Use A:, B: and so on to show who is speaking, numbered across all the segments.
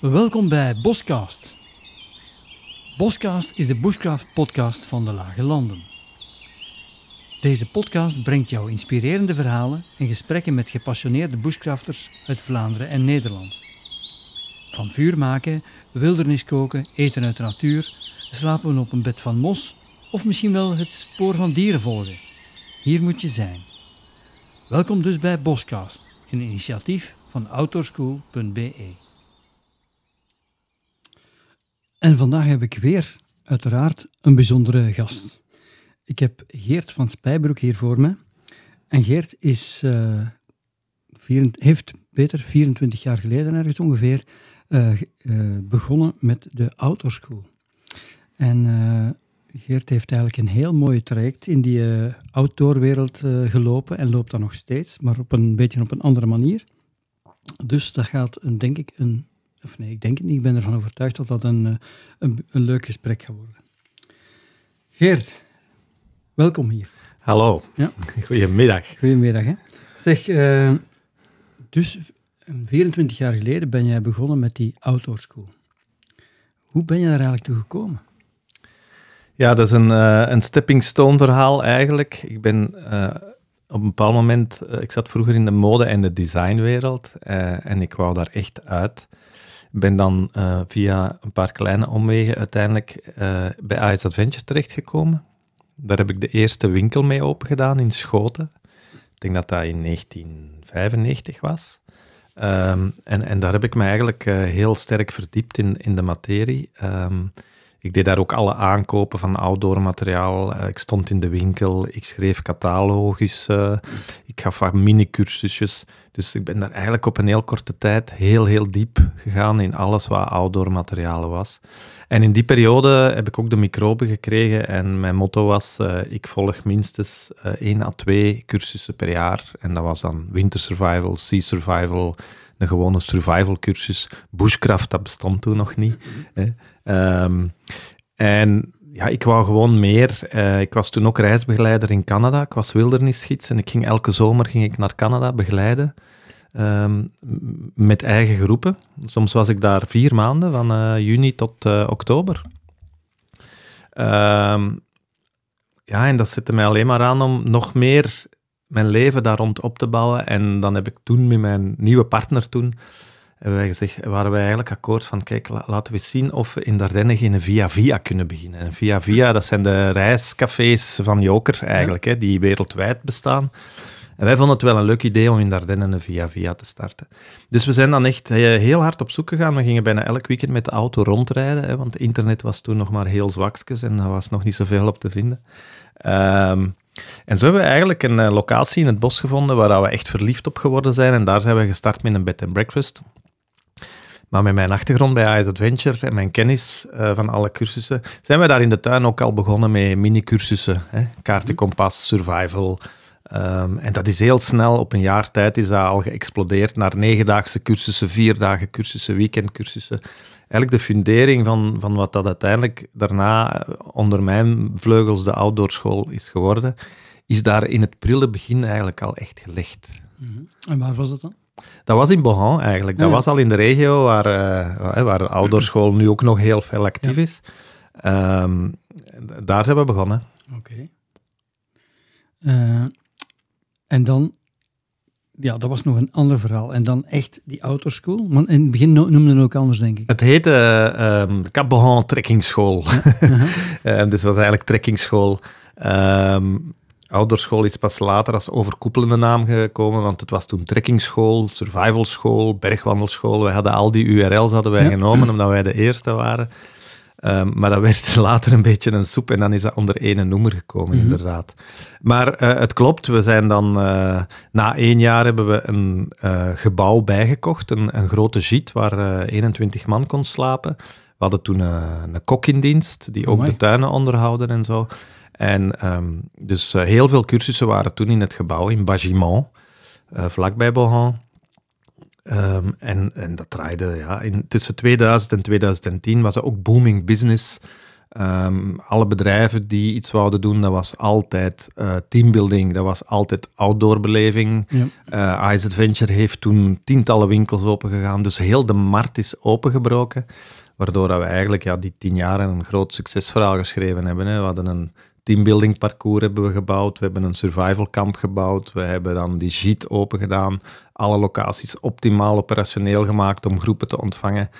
A: Welkom bij Boscast. Boscast is de bushcraft podcast van de Lage Landen. Deze podcast brengt jou inspirerende verhalen en gesprekken met gepassioneerde bushcrafters uit Vlaanderen en Nederland. Van vuur maken, wildernis koken, eten uit de natuur, slapen op een bed van mos of misschien wel het spoor van dieren volgen. Hier moet je zijn. Welkom dus bij Boscast, een initiatief van outdoorschool.be. En vandaag heb ik weer, uiteraard, een bijzondere gast. Ik heb Geert van Spijbroek hier voor me. En Geert is, uh, heeft Peter 24 jaar geleden ergens ongeveer uh, uh, begonnen met de outdoorschool. En Geert heeft eigenlijk een heel mooi traject in die outdoorwereld gelopen en loopt dat nog steeds, maar op een beetje op een andere manier. Dus dat gaat, denk ik, een, of nee, ik denk het niet, ik ben ervan overtuigd dat dat een, eh, een, een leuk gesprek gaat worden. Geert, welkom hier.
B: Hallo, ja. goedemiddag.
A: Goedemiddag. Hè. Zeg, uh, dus 24 jaar geleden ben jij begonnen met die outdoor school. Hoe ben je daar eigenlijk toe gekomen?
B: Ja, dat is een, uh, een stepping stone verhaal eigenlijk. Ik ben uh, op een bepaald moment, uh, ik zat vroeger in de mode- en de designwereld en ik wou daar echt uit. Ben dan via een paar kleine omwegen uiteindelijk bij Ice Adventure terechtgekomen. Daar heb ik de eerste winkel mee opengedaan in Schoten. Ik denk dat dat in 1995 was. Um, en, en daar heb ik me eigenlijk heel sterk verdiept in, in de materie. Um, ik deed daar ook alle aankopen van outdoor materiaal. Eh, ik stond in de winkel, ik schreef catalogus, uh, ik gaf wat mini-cursusjes. Dus ik ben daar eigenlijk op een heel korte tijd heel, heel diep gegaan in alles wat outdoor materialen was. En in die periode heb ik ook de microben gekregen en mijn motto was, uh, ik volg minstens één à twee cursussen per jaar. En dat was dan winter survival, sea survival, een gewone survival cursus. Bushcraft, dat bestond toen nog niet. Hè. Um, en ja, ik wou gewoon meer. Uh, ik was toen ook reisbegeleider in Canada. Ik was wildernisgids en ik ging elke zomer ging ik naar Canada begeleiden. Um, met eigen groepen. Soms was ik daar vier maanden, van uh, juni tot uh, oktober. Um, ja, en dat zette mij alleen maar aan om nog meer mijn leven daar rond op te bouwen. En dan heb ik toen met mijn nieuwe partner toen hebben wij gezegd, waren wij eigenlijk akkoord van, kijk, laten we zien of we in Dardenne geen via-via kunnen beginnen. En via-via, dat zijn de reiscafés van Joker eigenlijk, hè, die wereldwijd bestaan. En wij vonden het wel een leuk idee om in Dardenne een via-via te starten. Dus we zijn dan echt eh, heel hard op zoek gegaan. We gingen bijna elk weekend met de auto rondrijden, hè, want internet was toen nog maar heel zwakjes en er was nog niet zoveel op te vinden. Um, en zo hebben we eigenlijk een uh, locatie in het bos gevonden waar we echt verliefd op geworden zijn. En daar zijn we gestart met een bed and breakfast. Maar met mijn achtergrond bij Ice Adventure en mijn kennis uh, van alle cursussen, zijn we daar in de tuin ook al begonnen met mini-cursussen. Kaartenkompas, survival. Um, en dat is heel snel, op een jaar tijd is dat al geëxplodeerd naar negendaagse cursussen, vier dagen cursussen, weekendcursussen. Eigenlijk de fundering van, van wat dat uiteindelijk daarna eh, onder mijn vleugels de outdoorschool is geworden, is daar in het prille begin eigenlijk al echt gelegd.
A: -hmm. En waar was dat dan?
B: Dat was in Bohan eigenlijk. Dat ja. was al in de regio waar, uh, waar de outdoorschool nu ook nog heel veel actief ja. is. Um, daar zijn we begonnen.
A: Oké. Okay. Uh, en dan, ja, dat was nog een ander verhaal. En dan echt die outdoorschool. Want in het begin noemden we ook anders, denk ik.
B: Het heette uh, um, Cap Bohan Trekkingschool. Uh -huh. dus het was eigenlijk trekkingschool. Um, Ouderschool is pas later als overkoepelende naam gekomen, want het was toen trekkingschool, survivalschool, bergwandelschool. We hadden al die URL's hadden wij ja. genomen, omdat wij de eerste waren. Um, maar dat werd later een beetje een soep en dan is dat onder één noemer gekomen, mm -hmm. inderdaad. Maar uh, het klopt, we zijn dan... Uh, na één jaar hebben we een uh, gebouw bijgekocht, een, een grote gîte waar 21 man kon slapen. We hadden toen een kok in dienst, die ook oh de tuinen onderhouden en zo. En um, dus uh, heel veel cursussen waren toen in het gebouw in Bagimont, uh, vlakbij Bohan. Um, en, en dat draaide, ja, in, tussen 2000 en 2010 was er ook booming business Ehm, alle bedrijven die iets wouden doen, dat was altijd uh, teambuilding, dat was altijd outdoorbeleving. Ja. Ice Adventure heeft toen tientallen winkels opengegaan, dus heel de markt is opengebroken. Waardoor we eigenlijk ja, die tien jaar een groot succesverhaal geschreven hebben. Hè. We hadden een teambuilding parcours hebben we gebouwd, we hebben een survival camp gebouwd, we hebben dan die JIT open gedaan, alle locaties optimaal operationeel gemaakt om groepen te ontvangen.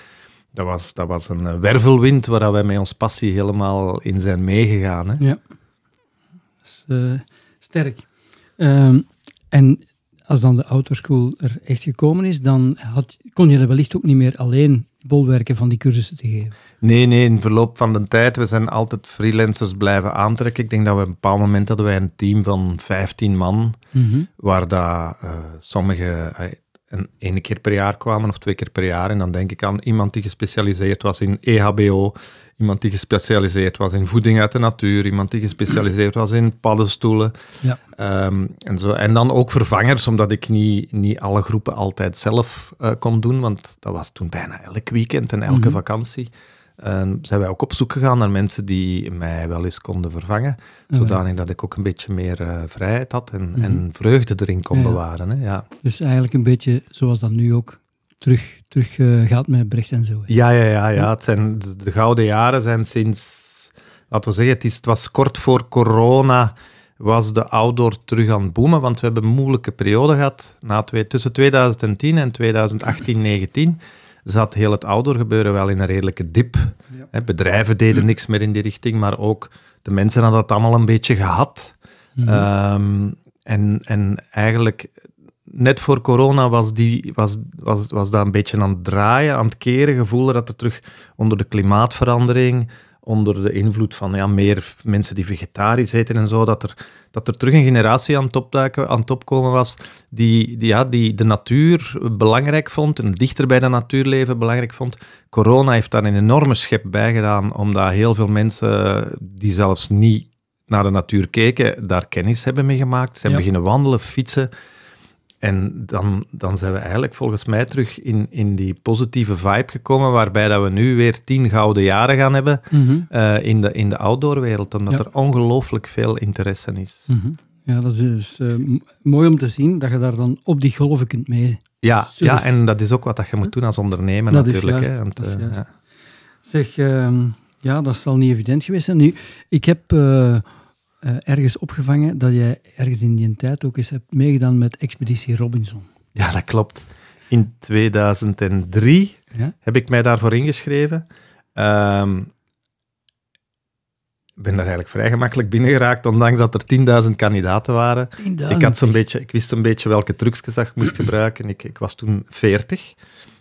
B: Dat was, dat was een eh, wervelwind waar wij met ons passie helemaal in zijn meegegaan. Hè.
A: Ja, is uh, sterk. Um, en als dan de autoschool er echt gekomen is, dan had, kon je er wellicht ook niet meer alleen bolwerken van die cursussen te geven.
B: Nee, nee, in verloop van de tijd, we zijn altijd freelancers blijven aantrekken. Ik denk dat we op een bepaald moment hadden wij een team van 15 man, mhm. waar daar uh, sommige uh, een ene keer per jaar kwamen of twee keer per jaar. En dan denk ik aan iemand die gespecialiseerd was in EHBO, iemand die gespecialiseerd was in voeding uit de natuur, iemand die gespecialiseerd was in paddenstoelen. Ja. Ehm, en, zo. en dan ook vervangers, omdat ik niet, niet alle groepen altijd zelf uh, kon doen, want dat was toen bijna elk weekend en elke mhm. vakantie. En zijn wij ook op zoek gegaan naar mensen die mij wel eens konden vervangen, zodanig dat ik ook een beetje meer uh, vrijheid had en, mm en, vreugde erin kon bewaren. Hè, ja.
A: Dus eigenlijk een beetje zoals dat nu ook terug, terug uh, gaat met Brecht en zo.
B: Ja, ja, ja, ja. Het zijn, de, gouden jaren zijn sinds, laten we zeggen, het, is, het was kort voor corona was de outdoor terug aan het boomen, want we hebben een moeilijke periode gehad na twee, tussen 2010 en 2018, 19 zat heel het outdoor gebeuren wel in een redelijke dip. bedrijven deden niks meer in die richting, maar ook de mensen hadden het allemaal een beetje gehad. Mhm. Ehm, en, en eigenlijk net voor corona was, die, was, was, was dat een beetje aan het draaien, aan het keren. Gevoelde dat er terug onder de klimaatverandering, onder de invloed van ja, meer mensen die vegetarisch eten en zo, dat er, dat er terug een generatie aan het, opduiken, aan het opkomen was die, die, ja, die de natuur belangrijk vond en dichter bij de natuurleven belangrijk vond. Corona heeft daar een enorme schep bij gedaan, omdat heel veel mensen die zelfs niet naar de natuur keken, daar kennis hebben mee gemaakt. Ze hebben beginnen wandelen, fietsen. En dan, dan zijn we eigenlijk volgens mij terug in, in die positieve vibe gekomen, waarbij dat we nu weer tien gouden jaren gaan hebben mhm. eh, in, de, in de outdoorwereld, omdat er ongelooflijk veel interesse is.
A: Mhm. Ja, dat is dus, uh, mooi om te zien dat je daar dan op die golven kunt mee.
B: Ja, ja en dat is ook wat dat je moet doen als ondernemer dat natuurlijk. Is juist, hè, want, dat is
A: uh, ja. Zeg, ehm, ja, dat zal niet evident geweest zijn. Nu, ik heb uh, ergens opgevangen dat jij ergens in die tijd ook eens hebt meegedaan met Expeditie Robinson.
B: Ja, dat klopt. In 2003 ja? heb ik mij daarvoor ingeschreven. Um, ben daar eigenlijk vrij gemakkelijk binnengeraakt, ondanks dat er 10.000 kandidaten waren. Ik, had zo'n beetje, ik wist een beetje welke trucjes ik moest gebruiken. Ik, ik was toen 40.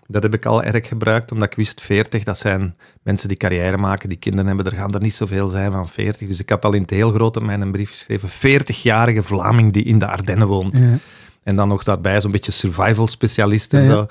B: Dat heb ik al erg gebruikt, omdat ik wist 40, dat zijn mensen die carrière maken, die kinderen hebben, er gaan er niet zoveel zijn van 40. Dus ik had al in het heel grote mijn een brief geschreven, 40-jarige Vlaming die in de Ardennen woont. Ja. En dan nog daarbij zo'n beetje survival specialist en zo.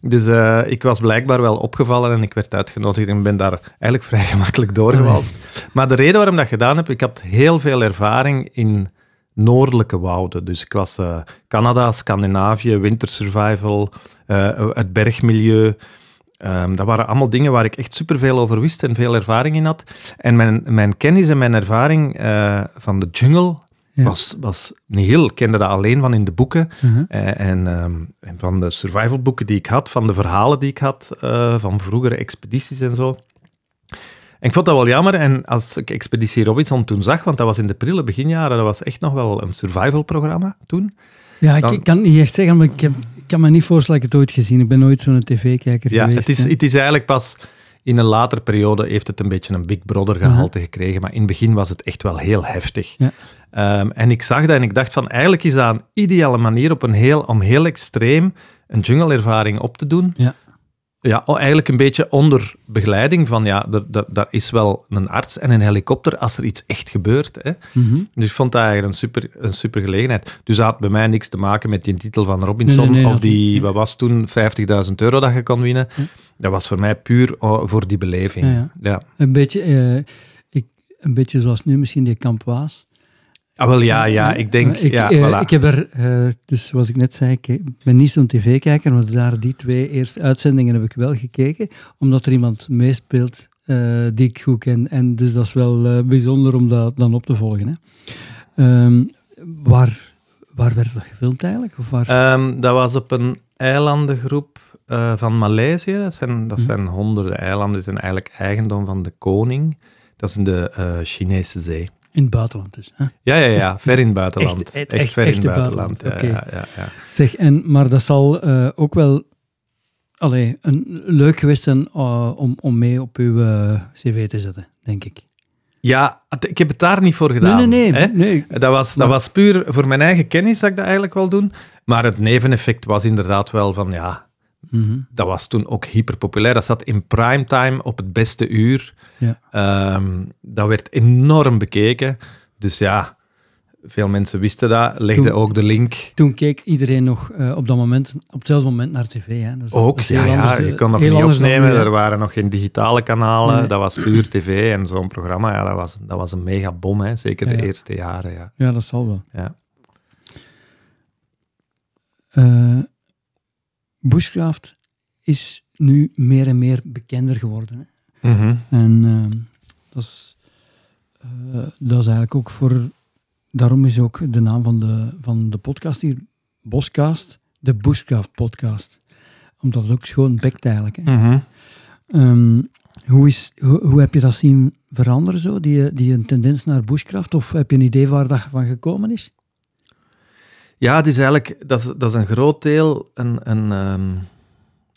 B: Dus uh, ik was blijkbaar wel opgevallen en ik werd uitgenodigd en ben daar eigenlijk vrij gemakkelijk doorgewalst. Maar de reden waarom dat gedaan heb, ik had heel veel ervaring in noordelijke wouden. Dus ik was uh, Canada, Scandinavië, wintersurvival, uh, het bergmilieu. Um, dat waren allemaal dingen waar ik echt superveel over wist en veel ervaring in had. En mijn, mijn kennis en mijn ervaring uh, van de jungle was, was niet heel. Ik kende dat alleen van in de boeken uh-huh. en, um, en, van de survivalboeken die ik had, van de verhalen die ik had, van vroegere expedities en zo. En ik vond dat wel jammer. En als ik Expeditie Robinson toen zag, want dat was in de prille beginjaren, dat was echt nog wel een survival-programma toen.
A: Ja, ik, kan het niet echt zeggen, maar ik, heb, ik kan me niet voorstellen dat ik het ooit gezien Ik ben nooit zo'n tv-kijker
B: ja,
A: geweest.
B: Het is, het is eigenlijk pas in een later periode heeft het een beetje een Big Brother gehalte uh gekregen, maar in het begin was het echt wel heel heftig. Ja. Ehm, en ik zag dat en ik dacht van, eigenlijk is dat een ideale manier op een heel, om heel extreem een jungle-ervaring op te doen. Ja. Ja, eigenlijk een beetje onder begeleiding van, ja, daar is wel een arts en een helikopter als er iets echt gebeurt. Hè. Mhm. Dus ik vond dat eigenlijk een super, een super gelegenheid. Dus dat had bij mij niks te maken met die titel van Robinson of die, wat was toen, 50.000 euro dat je kon winnen. Dat was voor mij puur oh, voor die beleving. Ja,
A: Een, beetje, uh, ik, een beetje zoals nu misschien die Kamp Waas.
B: Ah, wel ja, ja, ik denk... Ik, ja,
A: uh, ik heb er, uh, dus zoals ik net zei, ik ben niet zo'n tv-kijker, maar daar die twee eerste uitzendingen heb ik wel gekeken, omdat er iemand meespeelt eh, die ik goed ken. En dus dat is wel eh, bijzonder om dat dan op te volgen. Hè. Ehm, waar, waar werd dat gefilmd eigenlijk? Of waar?
B: Ehm, dat was op een eilandengroep eh, van Maleisië. Dat zijn, dat
A: Mhm.
B: zijn honderden eilanden, die zijn eigenlijk eigendom van de koning. Dat is in de eh, Chinese zee.
A: In het buitenland dus. Hè?
B: Ja, ja, ja, ver in het buitenland.
A: Echt-
B: Echt,
A: echt-
B: ver
A: echt
B: in het buitenland.
A: buitenland,
B: Ja, ja, ja, ja.
A: Zeg, en, maar dat zal eh, ook wel allee, een, leuk geweest zijn eh, om, om mee op uw eh, cv te zetten, denk ik.
B: Ja, ik heb het daar niet voor gedaan.
A: nee, nee,
B: hè.
A: nee.
B: Dat was, dat was puur voor mijn eigen kennis dat ik dat eigenlijk wel doen. Maar het neveneffect was inderdaad wel van, ja,
A: Mhm.
B: dat was toen ook hyperpopulair. Dat zat in primetime op het beste uur.
A: Ja.
B: Ehm, dat werd enorm bekeken. Dus ja, veel mensen wisten dat. Legden
A: Toen-
B: ook de link.
A: Toen keek iedereen nog eh, op dat moment, op hetzelfde moment naar tv. Hè.
B: Ook, ja, ja, je
A: eh,
B: kon nog niet opnemen.
A: nu,
B: er waren nog geen digitale kanalen.
A: Nee.
B: Dat was puur tv en zo'n programma. Ja, dat, was, dat was een mega bom, hè. zeker de eerste jaren. Ja.
A: Ja, dat zal wel.
B: Ja.
A: Eh, bushcraft is nu meer en meer bekender geworden. Hè.
B: Mhm.
A: En ehm, dat, is, eh, dat is eigenlijk ook voor... Daarom is ook de naam van de, van de podcast hier, Boscast, de Bushcraft podcast. Omdat het ook schoon bekt eigenlijk. Hè.
B: Mhm.
A: Ehm, hoe, is, hoe, hoe heb je dat zien veranderen, zo? Die, die een tendens naar bushcraft? Of heb je een idee waar dat van gekomen is?
B: Ja, het is eigenlijk, dat is, dat is een groot deel. Een, een, ehm,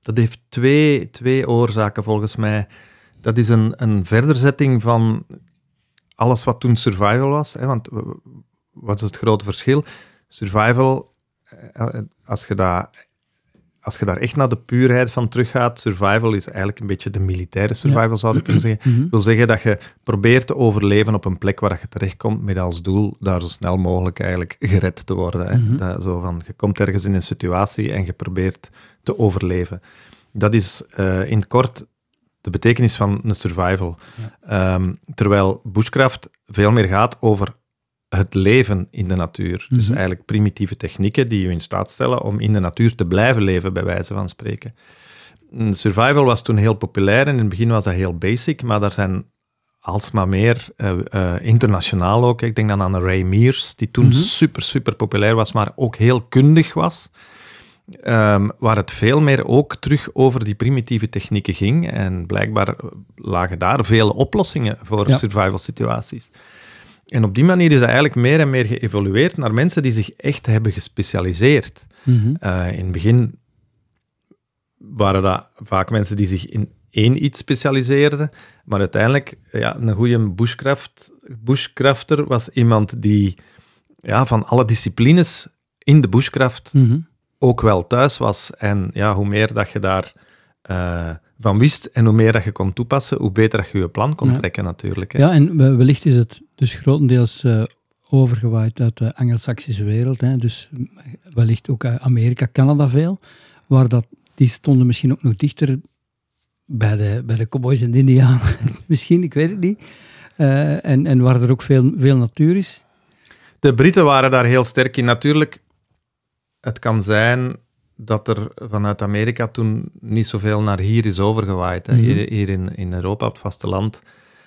B: dat heeft twee, twee oorzaken volgens mij. Dat is een, een verderzetting van alles wat toen survival was. Hè, want wat is het grote verschil? Survival, eh, eh, als je, dat, als je daar echt naar de puurheid van teruggaat, survival is eigenlijk een beetje de militaire survival, zou je kunnen zeggen.
A: Mhm.
B: Dat wil zeggen dat je probeert te overleven op een plek waar je terechtkomt met als doel daar zo snel mogelijk eigenlijk gered te worden. Hè.
A: Mhm.
B: dat, zo van, je komt ergens in een situatie en je probeert te overleven. Dat is eh, in het kort de betekenis van een survival. Ehm, terwijl bushcraft veel meer gaat over het leven in de natuur. Dus
A: Mhm.
B: eigenlijk primitieve technieken die je in staat stellen om in de natuur te blijven leven, bij wijze van spreken. Survival was toen heel populair en in het begin was dat heel basic, maar daar zijn alsmaar meer, eh, eh, internationaal ook. Ik denk dan aan Ray Mears, die toen
A: Mhm.
B: super, super populair was, maar ook heel kundig was. Ehm, waar het veel meer ook terug over die primitieve technieken ging. En blijkbaar lagen daar vele oplossingen voor
A: Ja.
B: survival situaties. En op die manier is dat eigenlijk meer en meer geëvolueerd naar mensen die zich echt hebben gespecialiseerd.
A: Mhm.
B: Eh, in het begin waren dat vaak mensen die zich in één iets specialiseerden, maar uiteindelijk, ja, een goede bushcraft, bushcrafter was iemand die ja, van alle disciplines in de bushcraft
A: Mhm.
B: ook wel thuis was. En ja, hoe meer dat je daar eh, van wist en hoe meer dat je kon toepassen, hoe beter dat je je plan kon
A: Ja.
B: trekken natuurlijk. Hè.
A: Ja, en we- wellicht is het dus grotendeels eh, overgewaaid uit de Angelsaksische wereld. Hè. Dus mm, wellicht ook Amerika, Canada veel. Waar dat, die stonden misschien ook nog dichter bij de, bij de cowboys en de indianen. misschien, ik weet het niet. Eh, en, en waar er ook veel, veel natuur is.
B: De Britten waren daar heel sterk in. Natuurlijk, het kan zijn dat er vanuit Amerika toen niet zoveel naar hier is overgewaaid. Hè.
A: Mhm.
B: Hier, hier in, in Europa, op het vasteland,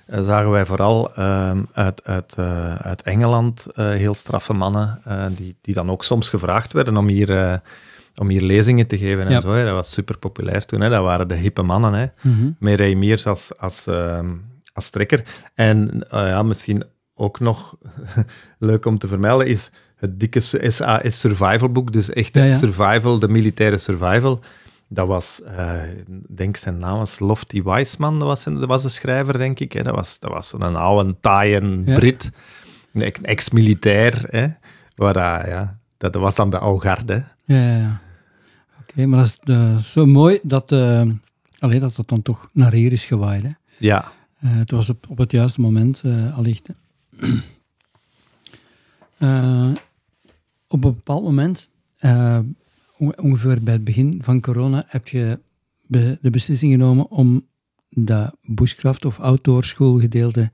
B: eh, zagen wij vooral ehm, uit, uit, eh, uit Engeland eh, heel straffe mannen, die, die dan ook soms gevraagd werden om hier, om hier lezingen te geven en
A: Ja.
B: zo. Hè. Dat was super populair toen. Hè. Dat waren de hippe mannen. Hè. met Ray als, als, ehm, als trekker. En ja, misschien ook nog leuk om te vermelden is het dikke SAS Survival boek, dus echt
A: Ja, ja.
B: survival, de militaire survival. Dat was, eh, ik denk zijn naam was Lofty Weisman, dat was, dat was de schrijver, denk ik. Hè. Dat was, dat was een oude, taaie
A: Ja.
B: Brit, een ex- ex-militair. hè, Waar, dat, ja, dat was dan de oude.
A: Ja, ja, ja. Oké, maar dat is, zo mooi dat, eh allee, dat het dan toch naar hier is gewaaid. Hè.
B: Ja,
A: Eh, het was op, op het juiste moment, eh allicht. hè. Op een bepaald moment, eh, onge- ongeveer bij het begin van corona, heb je be- de beslissing genomen om dat bushcraft of outdoor schoolgedeelte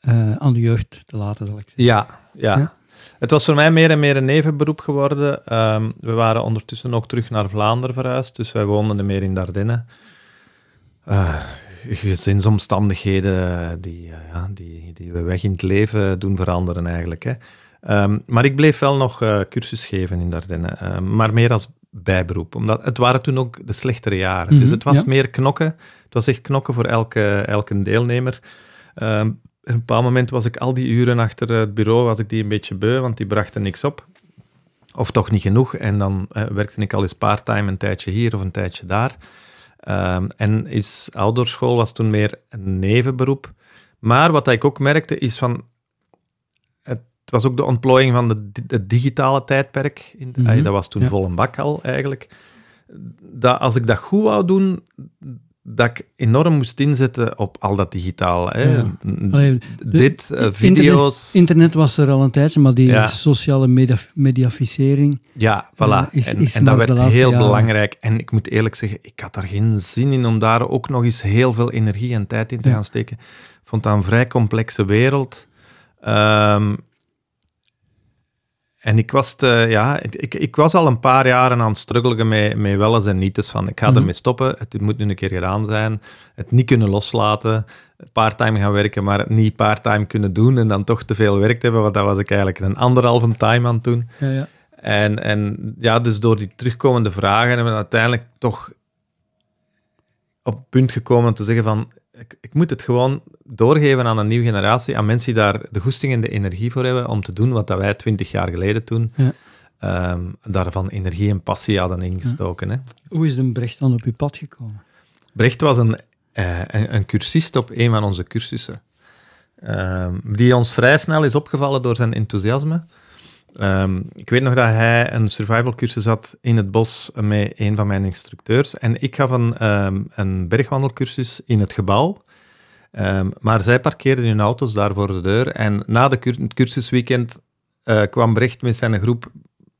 A: eh, aan de jeugd te laten, zal ik zeggen.
B: Ja, ja.
A: Ja?
B: Het was voor mij meer en meer een nevenberoep geworden. Ehm, we waren ondertussen ook terug naar Vlaanderen verhuisd, dus wij woonden meer in Dardenne. Eh, gezinsomstandigheden die, ja, die, die we weg in het leven doen veranderen eigenlijk. Hè. Ehm, maar ik bleef wel nog uh, cursus geven in Dardenne, ehm, maar meer als bijberoep. Omdat het waren toen ook de slechtere jaren. dus mhm, het was meer knokken. Het was echt knokken voor elke, elke deelnemer. Um, op een bepaald moment was ik al die uren achter het bureau, was ik die een beetje beu, want die brachten niks op. Of toch niet genoeg. En dan uh, werkte ik al eens part-time een tijdje hier of een tijdje daar. Um, en is ouderschool was toen meer een nevenberoep. Maar wat ik ook merkte is van... Het was ook de ontplooiing van de, het digitale tijdperk. In, mhm. dat was toen ja. vol een bak al, eigenlijk. Dat als ik dat goed wou doen, dat ik enorm moest inzetten op al dat digitaal. Hè. Dit, uh, video's...
A: Internet, was er al een tijdje, maar die sociale media, mediaficering...
B: Ja, voilà. is, is en, dat werd heel belangrijk. En ik moet eerlijk zeggen, ik had daar geen zin in om daar ook nog eens heel veel energie en tijd in te gaan steken. Ik vond dat een vrij complexe wereld. Um, en ik was, te, ja, ik, ik, was al een paar jaren aan het struggelen met, met welles en nietes van ik ga mm ermee stoppen, het moet nu een keer gedaan zijn, het niet kunnen loslaten, parttime gaan werken, maar het niet parttime kunnen doen en dan toch te veel werk hebben, want dat was ik eigenlijk een anderhalve time aan het doen. Ja, ja. En, en ja, dus door die terugkomende vragen hebben we uiteindelijk toch op het punt gekomen om te zeggen van ik, ik, moet het gewoon doorgeven aan een nieuwe generatie, aan mensen die daar de goesting en de energie voor hebben om te doen wat dat wij twintig jaar geleden toen ja. um, daarvan energie en passie hadden ingestoken. Hè.
A: Hoe is de Brecht dan op uw pad gekomen?
B: Brecht was een, uh, een, een, cursist op een van onze cursussen, um, die ons vrij snel is opgevallen door zijn enthousiasme. Um, ik weet nog dat hij een survival cursus had in het bos met een van mijn instructeurs. En ik gaf een, um, een bergwandelcursus in het gebouw. Um, maar zij parkeerden hun auto's daar voor de deur. En na de cur het cursusweekend uh, kwam Brecht met zijn groep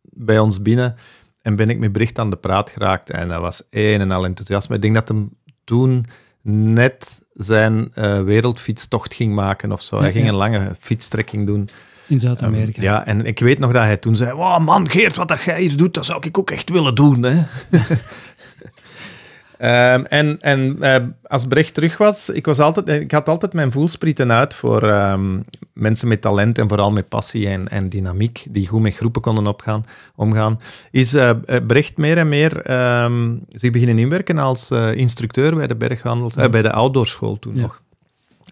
B: bij ons binnen. En ben ik met Brecht aan de praat geraakt. En dat was een en al enthousiasme. Ik denk dat hem toen net zijn uh, wereldfietstocht ging maken of zo. Hij ging een lange fietstrekking doen.
A: In Zuid-Amerika.
B: Um, ja, en ik weet nog dat hij toen zei: Wow, man, Geert, wat dat jij hier doet, dat zou ik ook echt willen doen. Hè? um, en en uh, als Brecht terug was, ik, was altijd, ik had altijd mijn voelsprieten uit voor um, mensen met talent en vooral met passie en, en dynamiek, die goed met groepen konden opgaan, omgaan. Is uh, Brecht meer en meer zich beginnen inwerken als uh, instructeur bij de berghandels, bij de outdoorschool toen nog.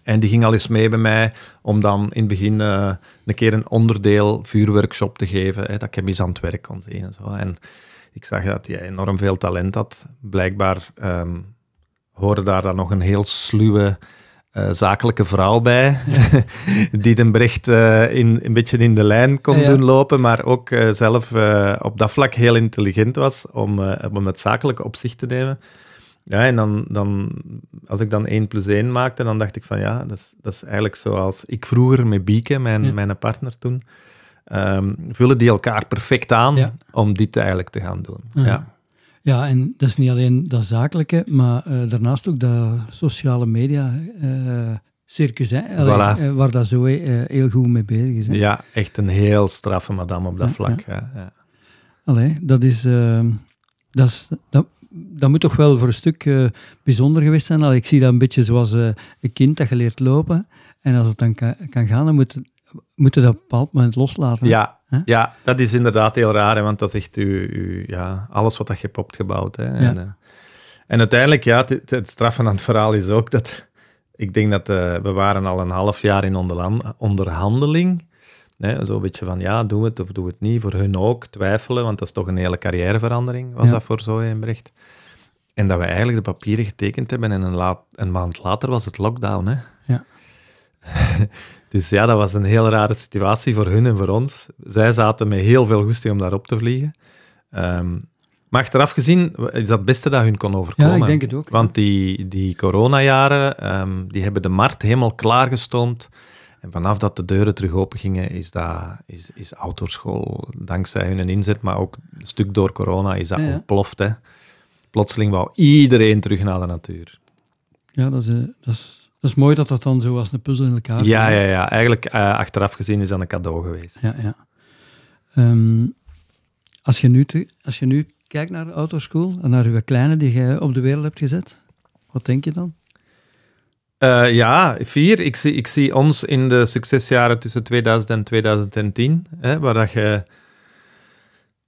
B: En die ging al eens mee bij mij om dan in het begin uh, een keer een onderdeel vuurworkshop te geven, hè, dat ik hem eens aan het werk kon zien en zo. En ik zag dat hij enorm veel talent had. Blijkbaar um, hoorde daar dan nog een heel sluwe uh, zakelijke vrouw bij, die den Brecht uh, in, een beetje in de lijn kon doen lopen, maar ook zelf op dat vlak heel intelligent was om, om het zakelijke op zich te nemen. Ja, en dan, dan, als ik dan 1 plus 1 maakte, dan dacht ik van ja, dat is, dat is eigenlijk zoals ik vroeger met Bieke, mijn, mijn partner toen, um, vullen die elkaar perfect aan om dit eigenlijk te gaan doen. Ja.
A: ja. en dat is niet alleen dat zakelijke, maar uh, daarnaast ook dat sociale media uh, circus, hè? Allee, uh, waar dat zo heel goed mee bezig is. Hè?
B: Ja, echt een heel straffe madame op dat vlak. Ja.
A: Allee, dat is... Ehm, dat is dat, dat moet toch wel voor een stuk uh, bijzonder geweest zijn. Al, ik zie dat een beetje zoals uh, een kind dat je leert lopen. En als het dan kan, kan gaan, dan moet, moet je dat op een bepaald moment loslaten.
B: Ja, ja, dat is inderdaad heel raar, hè, want dat is echt u, ja, alles wat je hebt opgebouwd. Hè. En, uh, en, uiteindelijk, ja, het, het straffen aan het verhaal is ook dat... Ik denk dat we waren al een half jaar in onderhandeling Nee, zo een beetje van, ja, doe het of doe het niet. Voor hun ook twijfelen, want dat is toch een hele carrièreverandering, was dat voor zo Brecht. En dat we eigenlijk de papieren getekend hebben en een, laat, een maand later was het lockdown. Hè? Ja. dus ja, dat was een heel rare situatie voor hun en voor ons. Zij zaten met heel veel goesting om daarop te vliegen. Um, maar achteraf gezien is dat het beste dat hun kon overkomen.
A: Ja, ik denk het ook.
B: Want die, die coronajaren, um, die hebben de markt helemaal klaargestoomd. En vanaf dat de deuren terug open gingen, is, dat, is, is autoschool, dankzij hun inzet, maar ook een stuk door corona, is dat ja, ontploft. Hè. Plotseling wou iedereen terug naar de natuur.
A: Ja, dat is, eh, dat is, dat is mooi dat dat dan zo als een puzzel in elkaar
B: Ja, ja, ja. eigenlijk uh, achteraf gezien is dat een cadeau geweest.
A: Ja, ja. Um, als, je nu te, als je nu kijkt naar de autoschool en naar uw kleine die jij op de wereld hebt gezet, wat denk je dan?
B: Uh, ja, vier. Ik zie, ik zie ons in de succesjaren tussen 2000 en 2010, hè, waar dat je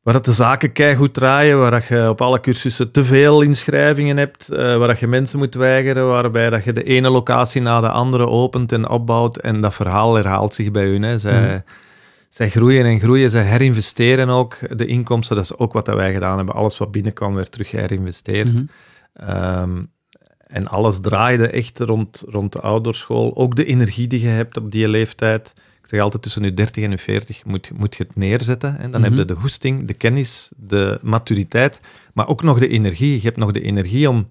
B: waar dat de zaken goed draaien, waar dat je op alle cursussen te veel inschrijvingen hebt, uh, waar dat je mensen moet weigeren, waarbij dat je de ene locatie na de andere opent en opbouwt en dat verhaal herhaalt zich bij hun. Hè. Zij, mhm. zij groeien en groeien, zij herinvesteren ook de inkomsten. Dat is ook wat dat wij gedaan hebben. Alles wat binnenkwam werd terug geherinvesteerd. Mm en alles draaide echt rond, rond de ouderschool. Ook de energie die je hebt op die leeftijd. Ik zeg altijd tussen je 30 en je 40 moet, moet je het neerzetten. En dan heb je mhm. de goesting, de kennis, de maturiteit, maar ook nog de energie. Je hebt nog de energie om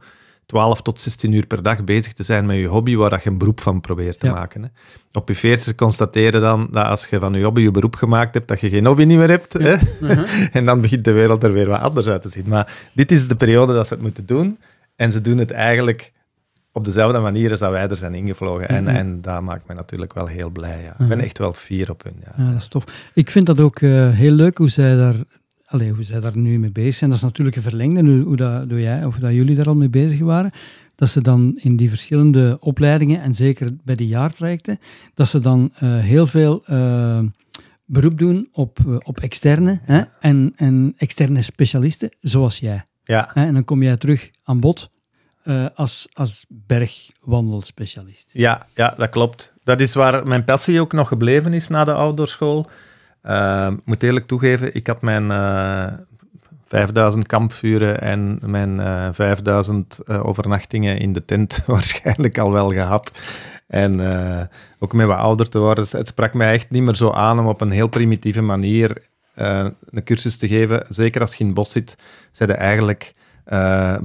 B: 12 tot 16 uur per dag bezig te zijn met je hobby, waar dat je een beroep van probeert te maken. Hè. Op je 40 constateren dan dat als je van je hobby je beroep gemaakt hebt, dat je geen hobby niet meer hebt. Hè? Mhm. en dan begint de wereld er weer wat anders uit te zien. Maar dit is de periode dat ze het moeten doen. En ze doen het eigenlijk op dezelfde manier als dat wij er zijn ingevlogen. En, mhm. en dat maakt mij natuurlijk wel heel blij. Ja. Ik ben mhm. echt wel fier op hun. Ja.
A: ja dat is tof. Ik vind dat ook uh, heel leuk hoe zij daar... Allee, hoe zij daar nu mee bezig zijn. Dat is natuurlijk een verlengde, hoe, hoe, dat, hoe jij of dat jullie daar al mee bezig waren. Dat ze dan in die verschillende opleidingen, en zeker bij de jaartrajecten, dat ze dan uh, heel veel uh, beroep doen op, op externe hè, en, en externe specialisten, zoals jij.
B: Ja.
A: En dan kom jij terug aan bod uh, als, als bergwandelspecialist.
B: Ja, ja, dat klopt. Dat is waar mijn passie ook nog gebleven is na de outdoorschool. Uh, ik moet eerlijk toegeven, ik had mijn uh, eh, 5000 kampvuren en mijn uh, 5000 overnachtingen in de tent waarschijnlijk al wel gehad. En ook met wat ouder te worden, het sprak mij echt niet meer zo aan om op een heel primitieve manier een cursus te geven. Zeker als je in het bos zit, zijn eigenlijk uh,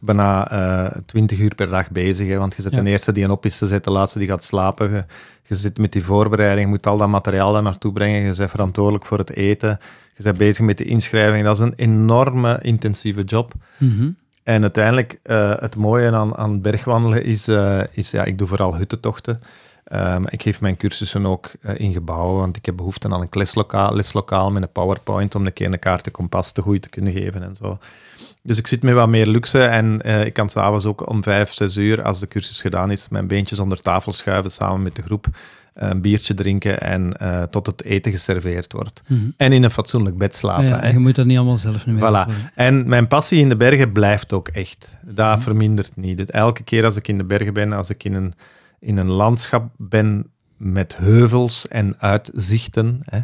B: bijna uh, eh, 20 uur per dag bezig. Hè, want je zit de eerste die een op is te zetten, de laatste die gaat slapen. Je, zit met die voorbereiding, je moet al dat materiaal daar naartoe brengen. Je bent verantwoordelijk voor het eten. Je bent bezig met de inschrijving. Dat is een enorme intensieve job.
A: Mhm.
B: En uiteindelijk, uh, het mooie aan, aan bergwandelen is, is ja, ik doe vooral huttentochten. Um, ik geef mijn cursussen ook in gebouwen, want ik heb behoefte aan een leslokaal, leslokaal met een PowerPoint om een keer een kaart kompas te goed te kunnen geven en zo. Dus ik zit met wat meer luxe en uh, ik kan s'avonds ook om vijf, zes uur, als de cursus gedaan is, mijn beentjes onder tafel schuiven samen met de groep, uh, een biertje drinken en uh, tot het eten geserveerd wordt.
A: Mm -hmm.
B: En in een fatsoenlijk bed slapen. Ja,
A: je moet dat niet allemaal zelf meer
B: voilà. En mijn passie in de bergen blijft ook echt. Dat mm -hmm. vermindert niet. Elke keer als ik in de bergen ben, als ik in een, in een landschap ben met heuvels en uitzichten... Hè,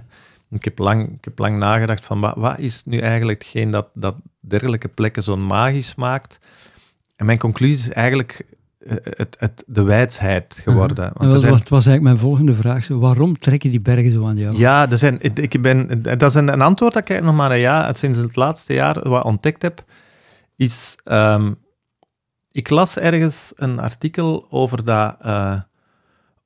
B: ik heb lang, ik heb lang nagedacht van wat, wat is nu eigenlijk hetgeen dat, dat dergelijke plekken zo magisch maakt. En mijn conclusie is eigenlijk eh, het, het, de wijsheid geworden.
A: Want dat zijn... was eigenlijk mijn volgende vraag. Zo, waarom trekken die bergen zo aan jou?
B: Ja, er zijn, ik ben, dat is een, een antwoord dat ik nog maar een jaar, sinds het laatste jaar wat ontdekt heb, is... Um, ik las ergens een artikel over dat uh,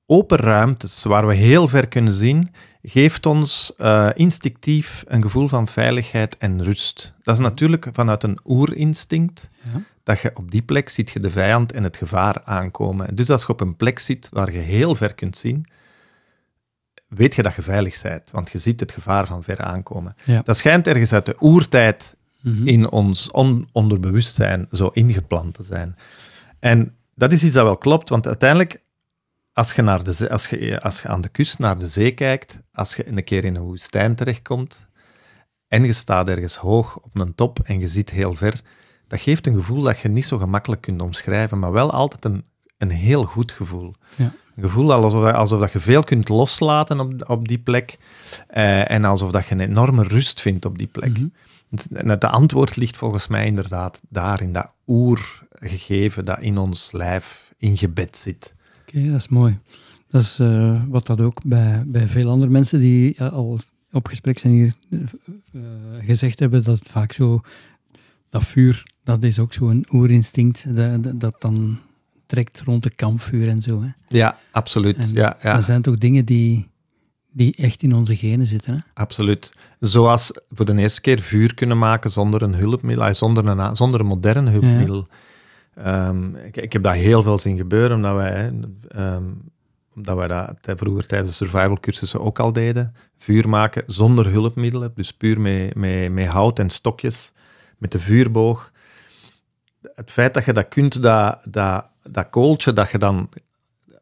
B: open ruimtes, waar we heel ver kunnen zien, geeft ons uh, instinctief een gevoel van veiligheid en rust. Dat is natuurlijk vanuit een oerinstinct. Ja. Dat je op die plek ziet je de vijand en het gevaar aankomen. Dus als je op een plek zit waar je heel ver kunt zien, weet je dat je veilig bent, want je ziet het gevaar van ver aankomen.
A: Ja.
B: Dat schijnt ergens uit de oertijd mm in ons on onderbewustzijn zo ingeplant te zijn. En dat is iets dat wel klopt, want uiteindelijk als je, naar de, als, je, als je aan de kust naar de zee kijkt, als je een keer in een woestijn terechtkomt en je staat ergens hoog op een top en je ziet heel ver, dat geeft een gevoel dat je niet zo gemakkelijk kunt omschrijven, maar wel altijd een, een heel goed gevoel.
A: Ja.
B: Een gevoel alsof, alsof dat je veel kunt loslaten op, op die plek eh, en alsof dat je een enorme rust vindt op die plek. Mm -hmm. Het antwoord ligt volgens mij inderdaad daar, in dat oergegeven dat in ons lijf ingebed zit.
A: Oké, dat is mooi. Dat is uh, wat dat ook bij, bij veel andere mensen die al op gesprek zijn hier uh, gezegd hebben, dat vaak zo, dat vuur, dat is ook zo'n oerinstinct, dat, dat, dat, dan trekt rond de kampvuur en zo. Hè.
B: Ja, absoluut. En ja, ja.
A: Dat zijn toch dingen die, die echt in onze genen zitten. Hè?
B: Absoluut. Zoals voor de eerste keer vuur kunnen maken zonder een hulpmiddel, zonder een, zonder een modern hulpmiddel. Ja. Um, ik, ik, heb dat heel veel zien gebeuren, omdat wij, um, omdat wij dat vroeger tijdens de survival cursussen ook al deden. Vuur maken zonder hulpmiddelen, dus puur met, met, met hout en stokjes, met de vuurboog. Het feit dat je dat kunt, dat, dat, dat kooltje dat je dan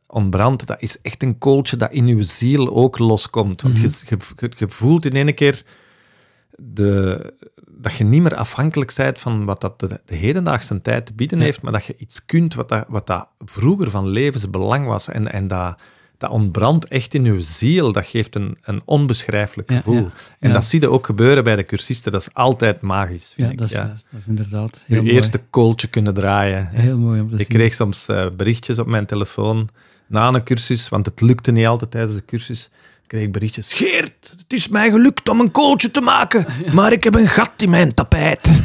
B: ontbrandt, dat is echt een kooltje dat in je ziel ook loskomt. Want je, je, je voelt in één keer de, dat je niet meer afhankelijk bent van wat dat de, de hedendaagse tijd te bieden heeft, maar dat je iets kunt wat dat, wat dat vroeger van levensbelang was en, en dat, dat ontbrandt echt in je ziel. Dat geeft een, een onbeschrijfelijk gevoel. En dat zie je ook gebeuren bij de cursisten. Dat is altijd magisch, vind
A: ik. Dat is,
B: dat
A: is inderdaad heel
B: Je eerste kooltje kunnen draaien.
A: Heel mooi om te
B: Ik kreeg soms uh, berichtjes op mijn telefoon na een cursus, want het lukte niet altijd tijdens de cursus kreeg ik berichtjes. Geert, het is mij gelukt om een kooltje te maken, maar ik heb een gat in mijn tapijt.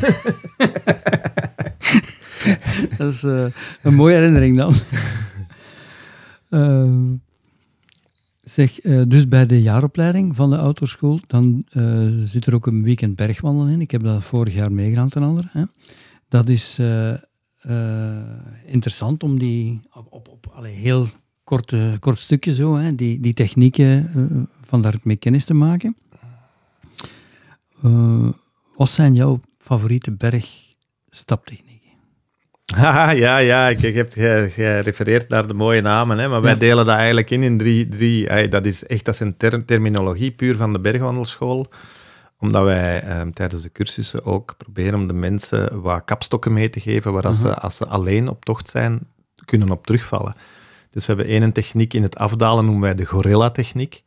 A: dat is uh, een mooie herinnering dan. Uh, zeg, uh, dus bij de jaaropleiding van de autoschool, dan zit er ook een weekend bergwandelen in. Ik heb dat vorig jaar meegedaan ten andere. Hè. Dat is interessant om die op, op, op heel korte, kort stukje zo, hè, die, die technieken uh, van daarmee kennis te maken. Uh, wat zijn jouw favoriete bergstaptechnieken?
B: ja, ja, ik, ik heb gerefereerd naar de mooie namen, hè, maar wij delen dat eigenlijk in in drie. drie hey, dat is echt dat is een ter terminologie puur van de bergwandelschool omdat wij eh, tijdens de cursussen ook proberen om de mensen wat kapstokken mee te geven, waar als, ze, mhm. als ze alleen op tocht zijn, kunnen op terugvallen. Dus we hebben één techniek in het afdalen, noemen wij de gorilla-techniek.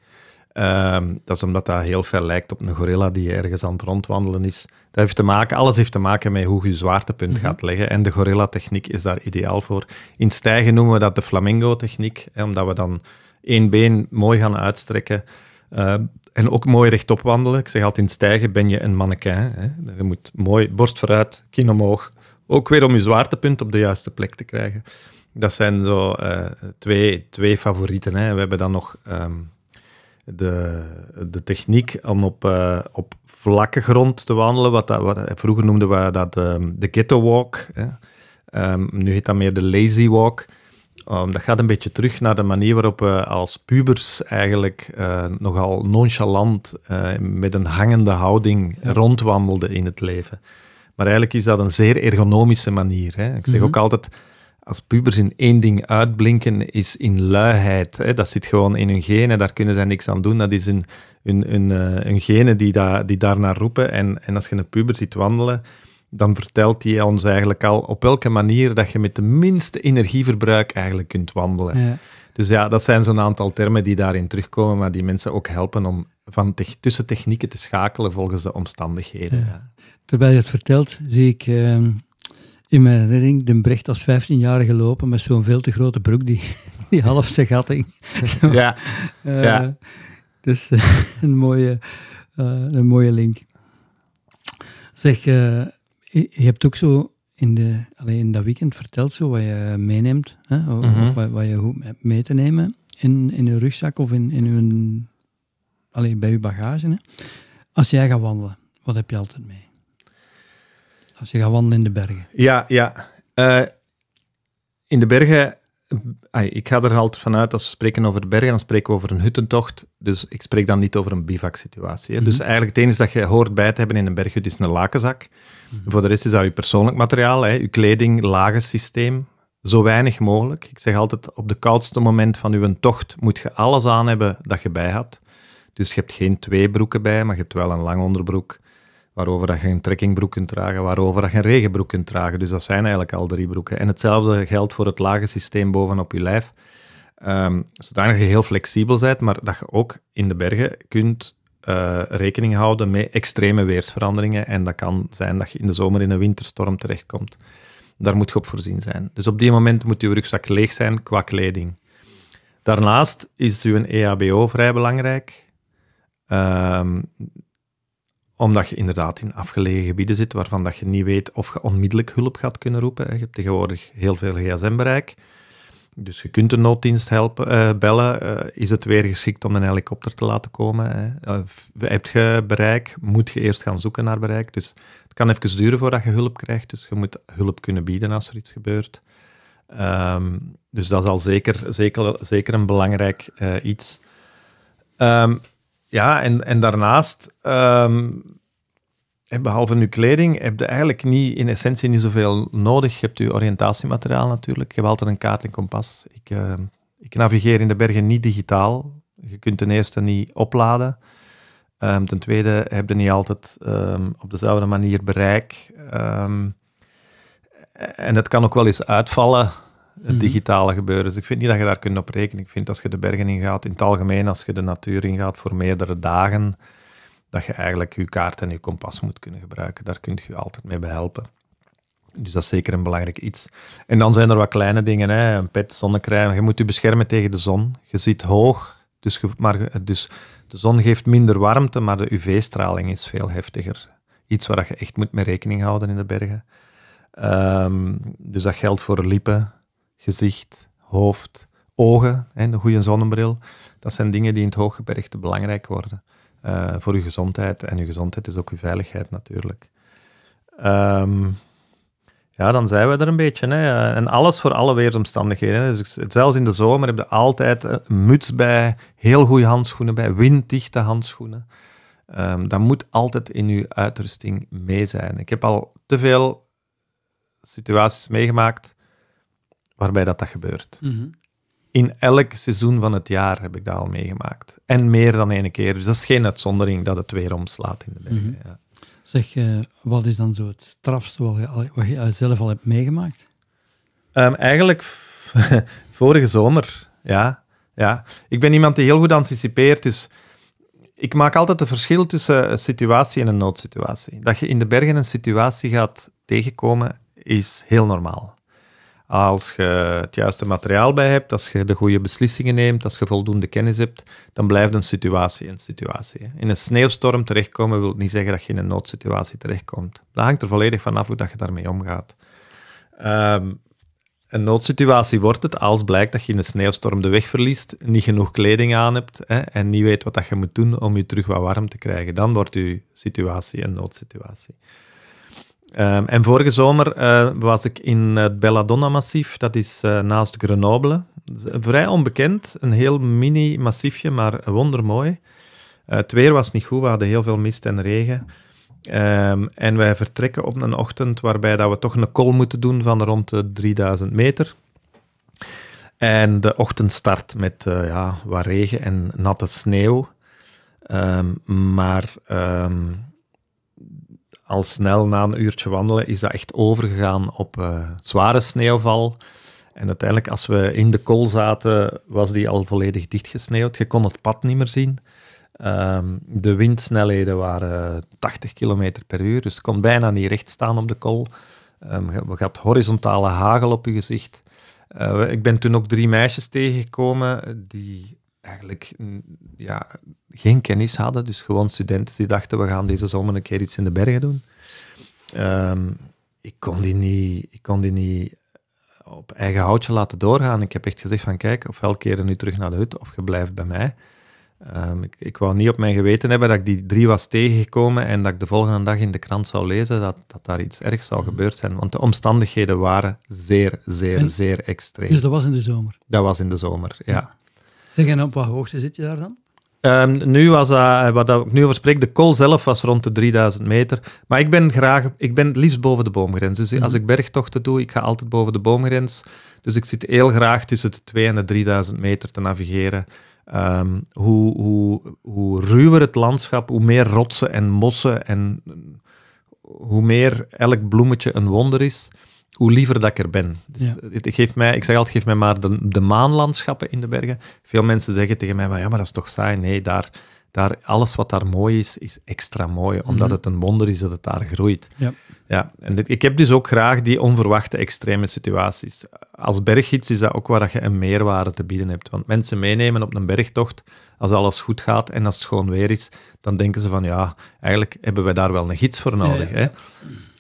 B: Ehm, dat is omdat dat heel veel lijkt op een gorilla die ergens aan het rondwandelen is. Dat heeft te maken, alles heeft te maken met hoe je zwaartepunt mhm. gaat leggen. En de gorilla-techniek is daar ideaal voor. In stijgen noemen we dat de flamingo-techniek, omdat we dan één been mooi gaan uitstrekken. Uh, en ook mooi rechtop wandelen. Ik zeg altijd, in stijgen ben je een mannequin. Hè. Je moet mooi borst vooruit, kin omhoog. Ook weer om je zwaartepunt op de juiste plek te krijgen. Dat zijn zo uh, twee, twee favorieten. Hè. We hebben dan nog um, de, de techniek om op, uh, op vlakke grond te wandelen. Wat dat, wat, vroeger noemden we dat um, de ghetto walk. Hè. Um, nu heet dat meer de lazy walk. dat gaat een beetje terug naar de manier waarop we als pubers eigenlijk uh, nogal nonchalant met een hangende houding rondwandelden in het leven. Maar eigenlijk is dat een zeer ergonomische manier. Hè. Ik zeg mm ook altijd als pubers in één ding uitblinken, is in luiheid. Hè. Dat zit gewoon in hun genen, daar kunnen zij niks aan doen. Dat is een, een, een, een genen die, da, die daarnaar roepen. En, en als je een puber ziet wandelen, dan vertelt hij ons eigenlijk al op welke manier dat je met de minste energieverbruik eigenlijk kunt wandelen. Ja. Dus ja, dat zijn zo'n aantal termen die daarin terugkomen, maar die mensen ook helpen om van tussen technieken te schakelen volgens de omstandigheden. Ja.
A: Terwijl je het vertelt, zie ik... Uh in mijn herinnering de Brecht als 15-jarige lopen met zo'n veel te grote broek die, die half zijn gat
B: Ja. Uh, ja.
A: Dus een, mooie, uh, een mooie link. Zeg, je hebt ook zo in, de, alleen in dat weekend verteld zo wat je meeneemt, hè, of, mm -hmm. wat, wat, je hebt mee te nemen in, in je rugzak of in, in uw, alleen bij je bagage. Hè. Als jij gaat wandelen, wat heb je altijd mee? Als je gaat wandelen in de bergen?
B: Ja, ja. Uh, in de bergen, ik ga er altijd vanuit, als we spreken over de bergen, dan spreken we over een huttentocht. Dus ik spreek dan niet over een bivak-situatie. Mm Dus eigenlijk het enige dat je hoort bij te hebben in een berghut is een lakenzak. Mhm. Voor de rest is dat je persoonlijk materiaal, hè, je kleding, lagersysteem. Zo weinig mogelijk. Ik zeg altijd, op de koudste moment van je tocht moet je alles aan hebben dat je bij had. Dus je hebt geen twee broeken bij, maar je hebt wel een lang onderbroek, waarover dat je een trekkingbroek kunt dragen, waarover dat je een regenbroek kunt dragen. Dus dat zijn eigenlijk al drie broeken. En hetzelfde geldt voor het lage systeem bovenop je lijf. Um, zodanig je heel flexibel bent, maar dat je ook in de bergen kunt uh, rekening houden met extreme weersveranderingen. En dat kan zijn dat je in de zomer in een winterstorm terechtkomt. Daar moet je op voorzien zijn. Dus op die moment moet je rugzak leeg zijn qua kleding. Daarnaast is uw EHBO vrij belangrijk. Um, omdat je inderdaad in afgelegen gebieden zit waarvan dat je niet weet of je onmiddellijk hulp gaat kunnen roepen. Je hebt tegenwoordig heel veel gsm-bereik. Dus je kunt de nooddienst helpen, uh, bellen. Uh, is het weer geschikt om een helikopter te laten komen? Hè? Uh, heb je bereik? Moet je eerst gaan zoeken naar bereik? Dus het kan even duren voordat je hulp krijgt. Dus je moet hulp kunnen bieden als er iets gebeurt. Um, dus dat is al zeker, zeker, zeker een belangrijk iets. Um, ja, en, en daarnaast, um, behalve nu kleding, heb je eigenlijk niet, in essentie niet zoveel nodig. Je hebt je oriëntatiemateriaal natuurlijk. Je hebt altijd een kaart en kompas. Ik, uh, Ik navigeer in de bergen niet digitaal. Je kunt ten eerste niet opladen. Ehm, ten tweede heb je niet altijd ehm, op dezelfde manier bereik. Ehm, en het kan ook wel eens uitvallen, het
A: Mhm.
B: digitale gebeuren. Dus ik vind niet dat je daar kunt op rekenen. Ik vind als je de bergen ingaat, in het algemeen, als je de natuur ingaat voor meerdere dagen, dat je eigenlijk je kaart en je kompas moet kunnen gebruiken. Daar kun je altijd mee behelpen. Dus dat is zeker een belangrijk iets. En dan zijn er wat kleine dingen, hè. een pet, zonnecrème. Je moet je beschermen tegen de zon. Je zit hoog, dus, je- maar, dus de zon geeft minder warmte, maar de UV-straling is veel heftiger. Iets waar je echt moet mee rekening houden in de bergen. Ehm, dus dat geldt voor lippen, gezicht, hoofd, ogen, een goede zonnebril. Dat zijn dingen die in het hooggebergte belangrijk worden. eh, voor je gezondheid. En je gezondheid is ook je veiligheid natuurlijk. Ehm, ja, dan zijn we er een beetje. Hè. En alles voor alle weersomstandigheden. Dus zelfs in de zomer heb je altijd eh, een muts bij, heel goede handschoenen bij, winddichte handschoenen. Ehm, dat moet altijd in je uitrusting mee zijn. Ik heb al te veel situaties meegemaakt waarbij dat, dat gebeurt.
A: Mhm.
B: In elk seizoen van het jaar heb ik dat al meegemaakt. En meer dan ene keer. Dus dat is geen uitzondering dat het weer omslaat in de bergen.
A: Mhm.
B: ja.
A: Zeg, eh, wat is dan zo het strafste wat je, al- wat je zelf al hebt meegemaakt?
B: Ehm, eigenlijk vorige zomer, ja, ja. Ik ben iemand die heel goed anticipeert, dus ik maak altijd het verschil tussen een situatie en een noodsituatie. Dat je in de bergen een situatie gaat tegenkomen, is heel normaal. Als je het juiste materiaal bij hebt, als je de goede beslissingen neemt, als je voldoende kennis hebt, dan blijft een situatie een situatie. In een sneeuwstorm terechtkomen wil niet zeggen dat je in een noodsituatie terechtkomt. Dat hangt er volledig van af hoe dat je daarmee omgaat. Ehm, een noodsituatie wordt het als blijkt dat je in een sneeuwstorm de weg verliest, niet genoeg kleding aan hebt en niet weet wat dat je moet doen om je terug wat warm te krijgen. Dan wordt je situatie een noodsituatie. Ehm, en vorige zomer eh, was ik in het Belladonna-massief, dat is eh, naast Grenoble. Dat is vrij onbekend, een heel mini massiefje, maar wondermooi. Eh, het weer was niet goed, we hadden heel veel mist en regen. Ehm, en wij vertrekken op een ochtend waarbij dat we toch een call moeten doen van rond de 3000 meter. En de ochtend start met eh, ja, wat regen en natte sneeuw. Ehm, maar al snel na een uurtje wandelen is dat echt overgegaan op eh, zware sneeuwval. En uiteindelijk, als we in de kool zaten, was die al volledig dichtgesneeuwd. Je kon het pad niet meer zien. Ehm, de windsnelheden waren 80 km per uur, dus je kon bijna niet recht staan op de kool. Je je had horizontale hagel op je gezicht. Eh, ik ben toen ook drie meisjes tegengekomen die eigenlijk mm, ja, geen kennis hadden, dus gewoon studenten die dachten, we gaan deze zomer een keer iets in de bergen doen. Ehm, ik, kon die niet, ik kon die niet op eigen houtje laten doorgaan. Ik heb echt gezegd van, kijk, ofwel keren nu terug naar de hut, of je blijft bij mij. Ehm, ik, ik wou niet op mijn geweten hebben dat ik die drie was tegengekomen en dat ik de volgende dag in de krant zou lezen dat, dat daar iets ergs zou gebeurd zijn. Want de omstandigheden waren zeer, zeer,
A: En-
B: zeer extreem.
A: Dus dat was in de zomer.
B: Dat was in de zomer, ja.
A: Zeg, en op wat hoogte zit je daar dan?
B: Ehm, nu was dat, wat dat ik nu over spreek, de kool zelf was rond de 3000 meter. Maar ik ben graag, ik ben het liefst boven de boomgrens. Dus als
A: Mhm.
B: ik bergtochten doe, ik ga altijd boven de boomgrens. Dus ik zit heel graag tussen de 2 en de 3000 meter te navigeren. Ehm, hoe, hoe, hoe ruwer het landschap, hoe meer rotsen en mossen en hoe meer elk bloemetje een wonder is, hoe liever dat ik er ben. Dus
A: Ja.
B: het geeft mij, ik zeg altijd, geef mij maar de, de maanlandschappen in de bergen. Veel mensen zeggen tegen mij, maar ja, maar dat is toch saai? Nee, daar, daar, alles wat daar mooi is, is extra mooi, omdat
A: Mhm.
B: het een wonder is dat het daar groeit.
A: Ja.
B: Ja, en dit- ik heb dus ook graag die onverwachte extreme situaties. Als berggids is dat ook waar dat je een meerwaarde te bieden hebt. Want mensen meenemen op een bergtocht, als alles goed gaat en als het schoon weer is, dan denken ze van ja, eigenlijk hebben wij daar wel een gids voor nodig.
A: Ja,
B: Hè?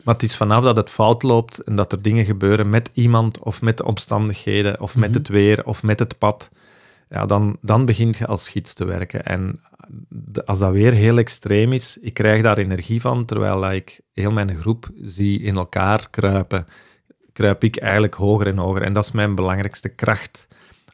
B: Maar het is vanaf dat het fout loopt en dat er dingen gebeuren met iemand of met de omstandigheden of met
A: Mhm.
B: het weer of met het pad, ja, dan, dan begint je als gids te werken. En de- als dat weer heel extreem is, ik krijg daar energie van, terwijl ik heel mijn groep zie in elkaar kruipen, kruip ik eigenlijk hoger en hoger. En dat is mijn belangrijkste kracht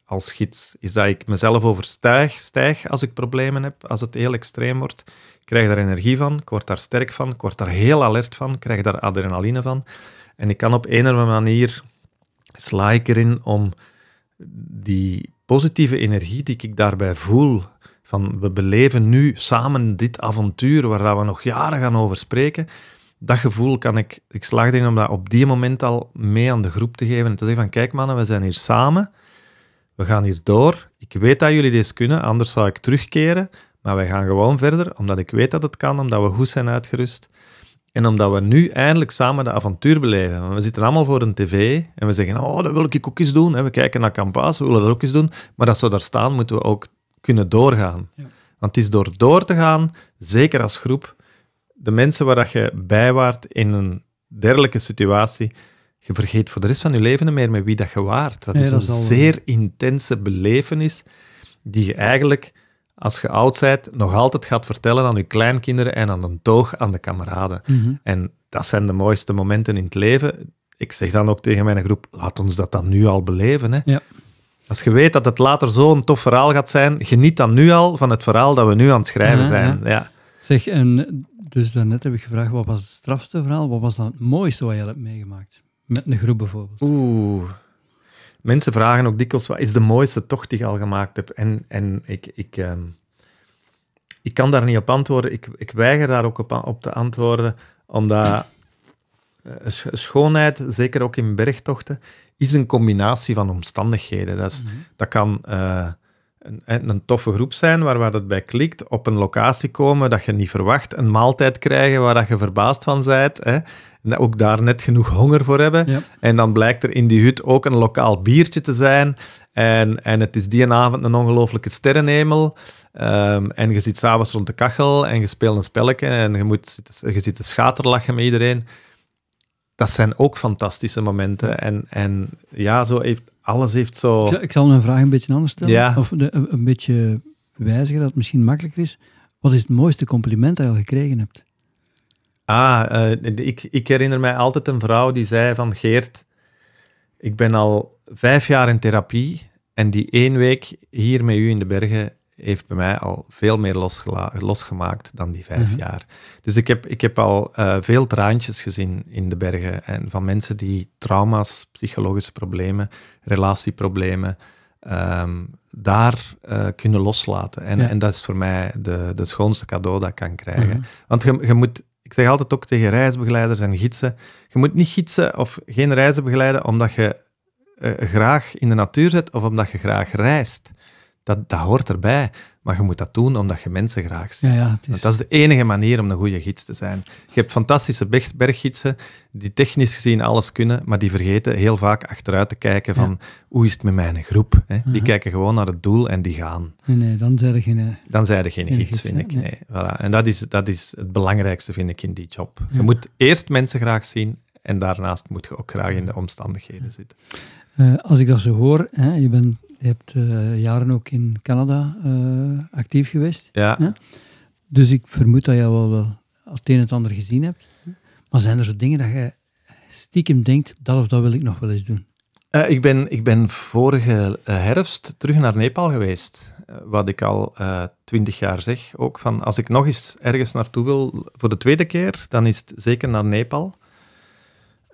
B: als gids, is dat ik mezelf overstijg stijg als ik problemen heb, als het heel extreem wordt. Krijg daar energie van, ik word daar sterk van, ik word daar heel alert van, krijg daar adrenaline van. En ik kan op een of andere manier, sla ik erin om die positieve energie die ik daarbij voel, van we beleven nu samen dit avontuur waar we nog jaren gaan over spreken, dat gevoel kan ik, ik slaag erin om dat op die moment al mee aan de groep te geven en te zeggen van kijk mannen, we zijn hier samen, we gaan hier door, ik weet dat jullie dit kunnen, anders zou ik terugkeren, maar wij gaan gewoon verder, omdat ik weet dat het kan, omdat we goed zijn uitgerust. En omdat we nu eindelijk samen de avontuur beleven. We zitten allemaal voor een tv en we zeggen, oh, dat wil ik ook eens doen. We kijken naar Campa's, we willen dat ook eens doen. Maar als we daar staan, moeten we ook kunnen doorgaan. Ja. Want het is door door te gaan, zeker als groep, de mensen waar dat je bij waart in een dergelijke situatie, je vergeet voor de rest van je leven niet meer met wie dat je waart. Dat is een zeer intense belevenis die je eigenlijk als je oud bent, nog altijd gaat vertellen aan je kleinkinderen en aan een toog aan de kameraden. Mhm. En dat zijn de mooiste momenten in het leven. Ik zeg dan ook tegen mijn groep, laat ons dat dan nu al beleven. Hè. Ja. Als je weet dat het later zo'n tof verhaal gaat zijn, geniet dan nu al van het verhaal dat we nu aan het schrijven zijn. Ja.
A: Zeg, en dus daarnet heb ik gevraagd, wat was het strafste verhaal? Wat was dan het mooiste wat je hebt meegemaakt? Met een groep bijvoorbeeld.
B: Oeh. Mensen vragen ook dikwijls, wat is de mooiste tocht die je al gemaakt hebt? En, en ik, ik, ehm, ik kan daar niet op antwoorden. Ik, ik weiger daar ook op, op te antwoorden, omdat uh, schoonheid, zeker ook in bergtochten, is een combinatie van omstandigheden. Dat, is, mhm. dat kan uh, een, een, toffe groep zijn waar, waar het bij klikt, op een locatie komen dat je niet verwacht, een maaltijd krijgen waar dat je verbaasd van bent. Hè ook daar net genoeg honger voor hebben. En dan blijkt er in die hut ook een lokaal biertje te zijn. En, en het is die avond een ongelooflijke sterrenhemel. Um, en je zit s'avonds rond de kachel en je speelt een spelletje en je, moet, je zit te schaterlachen met iedereen. Dat zijn ook fantastische momenten. En, en ja, zo heeft, alles heeft zo...
A: Ik zal mijn vraag een beetje anders stellen. Of de, een beetje wijzigen, dat het misschien makkelijker is. Wat is het mooiste compliment dat je al gekregen hebt?
B: Ah, uh, ik, ik herinner mij altijd een vrouw die zei van Geert, ik ben al vijf jaar in therapie en die één week hier met u in de bergen heeft bij mij al veel meer losgemaakt dan die vijf mhm. jaar. Dus ik heb, ik heb al uh, veel traantjes gezien in de bergen en van mensen die trauma's, psychologische problemen, relatieproblemen, um, daar uh, kunnen loslaten. En, en dat is voor mij de, de schoonste cadeau dat ik kan krijgen. Mhm. Want je, je moet ik zeg altijd ook tegen reisbegeleiders en gidsen, je moet niet gidsen of geen reizen begeleiden omdat je uh, graag in de natuur zit of omdat je graag reist. Dat, dat hoort erbij. Maar je moet dat doen omdat je mensen graag ziet. Ja, is... dat is de enige manier om een goede gids te zijn. Je hebt fantastische berggidsen die technisch gezien alles kunnen, maar die vergeten heel vaak achteruit te kijken van hoe is het met mijn groep. Hè? Die kijken gewoon naar het doel en die gaan.
A: Nee, nee dan zijn er geen...
B: Dan zijn er geen, geen gids, vind ik. Nee. Voilà. En dat is, dat is het belangrijkste, vind ik, in die job. Je moet eerst mensen graag zien en daarnaast moet je ook graag in de omstandigheden zitten.
A: Uh, als ik dat zo hoor, hè, je bent je hebt uh, jaren ook in Canada uh, actief geweest.
B: Ja.
A: Dus ik vermoed dat je wel, wel het een en het ander gezien hebt. Maar zijn er zo dingen dat je stiekem denkt, dat of dat wil ik nog wel eens doen?
B: Uh, ik, ben, ik ben vorige herfst terug naar Nepal geweest. wat ik al twintig jaar zeg. Ook van, als ik nog eens ergens naartoe wil voor de tweede keer, dan is het zeker naar Nepal.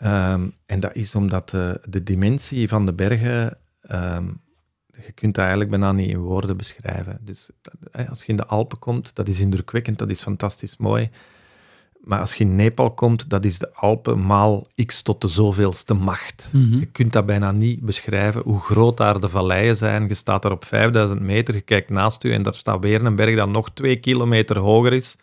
B: Um, en dat is omdat de dimensie van de bergen um, je kunt dat eigenlijk bijna niet in woorden beschrijven. Dus als je in de Alpen komt, dat is indrukwekkend, dat is fantastisch mooi. Maar als je in Nepal komt, dat is de Alpen maal x tot de zoveelste macht. Mhm. Je kunt dat bijna niet beschrijven, hoe groot daar de valleien zijn. Je staat daar op 5000 meter, je kijkt naast u en daar staat weer een berg dat nog twee kilometer hoger is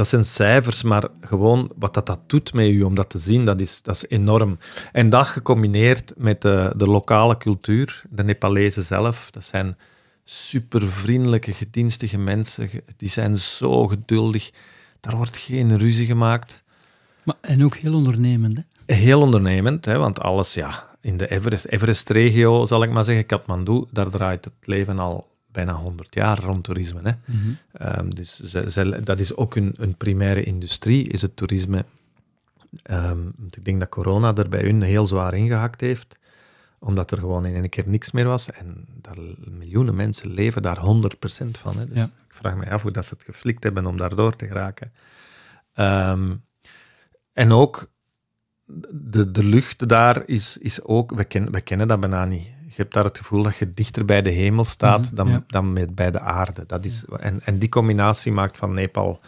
B: dat zijn cijfers, maar gewoon wat dat, dat doet met u om dat te zien, dat is, dat is enorm. En dat gecombineerd met de, de lokale cultuur, de Nepalezen zelf, dat zijn super vriendelijke, gedienstige mensen. Die zijn zo geduldig. Daar wordt geen ruzie gemaakt.
A: Maar, en ook heel ondernemend. Hè?
B: Heel ondernemend, hè, want alles, ja, in de Everest, Everest-regio, zal ik maar zeggen, Kathmandu, daar draait het leven al bijna 100 jaar rond toerisme. Hè. Mhm. Ehm, dus dat is ook een, een, primaire industrie, is het toerisme. Um, ik denk dat corona er bij hun heel zwaar ingehakt heeft, omdat er gewoon in één keer niks meer was. En daar, miljoenen mensen leven daar 100% van. Hè. Dus ja. ik vraag me af hoe dat ze het geflikt hebben om daardoor te geraken. Ehm, en ook de, de lucht daar is, is ook, we, ken, we kennen dat bijna niet Je hebt daar het gevoel dat je dichter bij de hemel staat
A: Mhm,
B: dan,
A: ja.
B: dan met, bij de aarde. Dat is, en, en die combinatie maakt van Nepal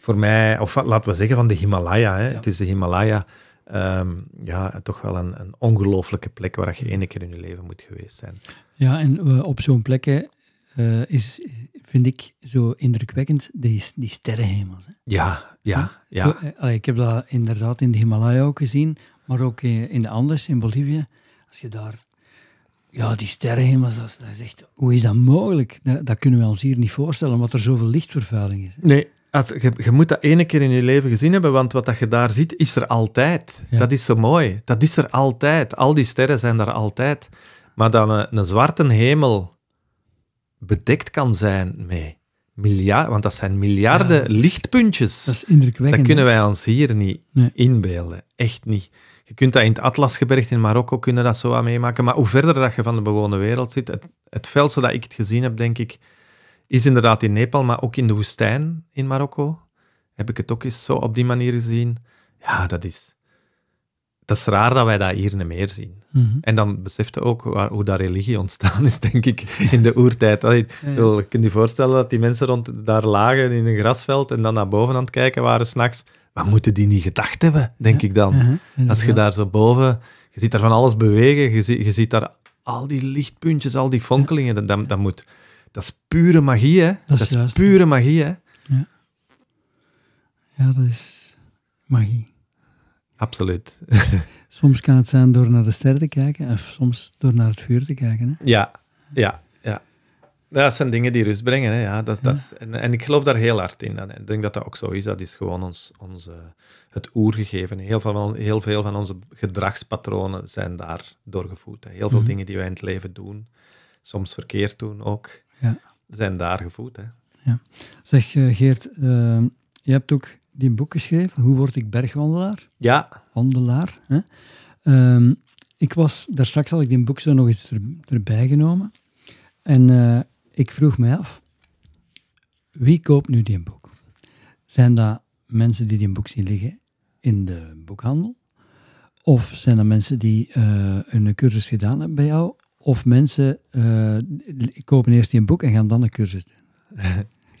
B: voor mij, of laten we zeggen van de Himalaya. Hè.
A: Ja.
B: Het is de Himalaya. ehm, ja, toch wel een, een ongelooflijke plek waar je één keer in je leven moet geweest zijn.
A: Ja, en eh, op zo'n plek eh, is, vind ik zo indrukwekkend die, die sterrenhemels. Hè.
B: Ja, ja, ja.
A: Zo, eh, allee, ik heb dat inderdaad in de Himalaya ook gezien, maar ook in, in de Andes, in Bolivie. Als je daar... Ja, die sterrenhemels, dat dat is echt... Hoe is dat mogelijk? Dat, dat kunnen we ons hier niet voorstellen, omdat er zoveel lichtvervuiling is. hè.
B: Nee, als, je, je moet dat ene keer in je leven gezien hebben, want wat dat je daar ziet, is er altijd.
A: Ja.
B: Dat is zo mooi. Dat is er altijd. Al die sterren zijn daar altijd. Maar dan een, een zwarte hemel bedekt kan zijn met miljarden, want dat zijn miljarden
A: Ja, dat is-
B: lichtpuntjes.
A: Dat is indrukwekkend.
B: Dat kunnen wij ons hier niet
A: Nee.
B: inbeelden. Echt niet. Je kunt dat in het Atlasgebergte in Marokko kunnen dat zo wat meemaken. Maar hoe verder dat je van de bewoonde wereld zit, het, het felste dat ik het gezien heb, denk ik, is inderdaad in Nepal, maar ook in de woestijn in Marokko. Heb ik het ook eens zo op die manier gezien. Ja, dat is... Dat is raar dat wij dat hier niet meer zien.
A: Mhm.
B: En dan besefte ook waar, hoe dat religie ontstaan is, denk ik, in de oertijd.
A: Ja, ja.
B: wel, Je kunt je voorstellen dat die mensen rond daar lagen in een grasveld en dan naar boven aan het kijken waren s'nachts. Wat moeten die niet gedacht hebben, denk ik dan?
A: Mhm,
B: Als je daar zo boven... Je ziet daar van alles bewegen. Je, ziet- je ziet daar al die lichtpuntjes, al die fonkelingen. Dat, dat, dat moet... Dat is pure magie, hè? Dat is, pure magie, hè?
A: Ja, dat is magie.
B: Absoluut.
A: Soms kan het zijn door naar de sterren te kijken, of soms door naar het vuur te kijken. Hè?
B: Ja, ja, ja. Dat zijn dingen die rust brengen. Hè? Ja, dat, dat is, en, en ik geloof daar heel hard in. En ik denk dat dat ook zo is. Dat is gewoon ons, onze, het oergegeven. Heel veel, van, heel veel van onze gedragspatronen zijn daar doorgevoed. Hè. Heel veel
A: Mhm.
B: dingen die wij in het leven doen, soms verkeerd doen ook,
A: Ja.
B: zijn daar gevoed. Hè.
A: Zeg eh, Geert, eh, je hebt ook die boek geschreven, Hoe word ik bergwandelaar?
B: Ja,
A: Wandelaar. Hè? Ehm, ik was, daar straks had ik die boek zo nog eens er, erbij genomen. En eh, ik vroeg mij af, wie koopt nu die boek? Zijn dat mensen die die boek zien liggen in de boekhandel? Of zijn dat mensen die eh, een cursus gedaan hebben bij jou? Of mensen die kopen eerst die boek en gaan dan een cursus doen?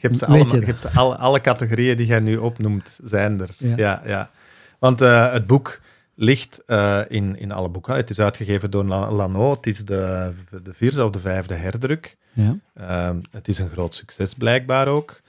B: je hebt, ze allemaal,
A: je
B: je hebt ze alle, alle categorieën die jij nu opnoemt, zijn er.
A: Ja.
B: Ja, ja. Want eh, het boek ligt eh, in, in alle boeken. Het is uitgegeven door La- Lano. Het is de, de vierde of de vijfde herdruk.
A: Ja.
B: Ehm, het is een groot succes, blijkbaar ook.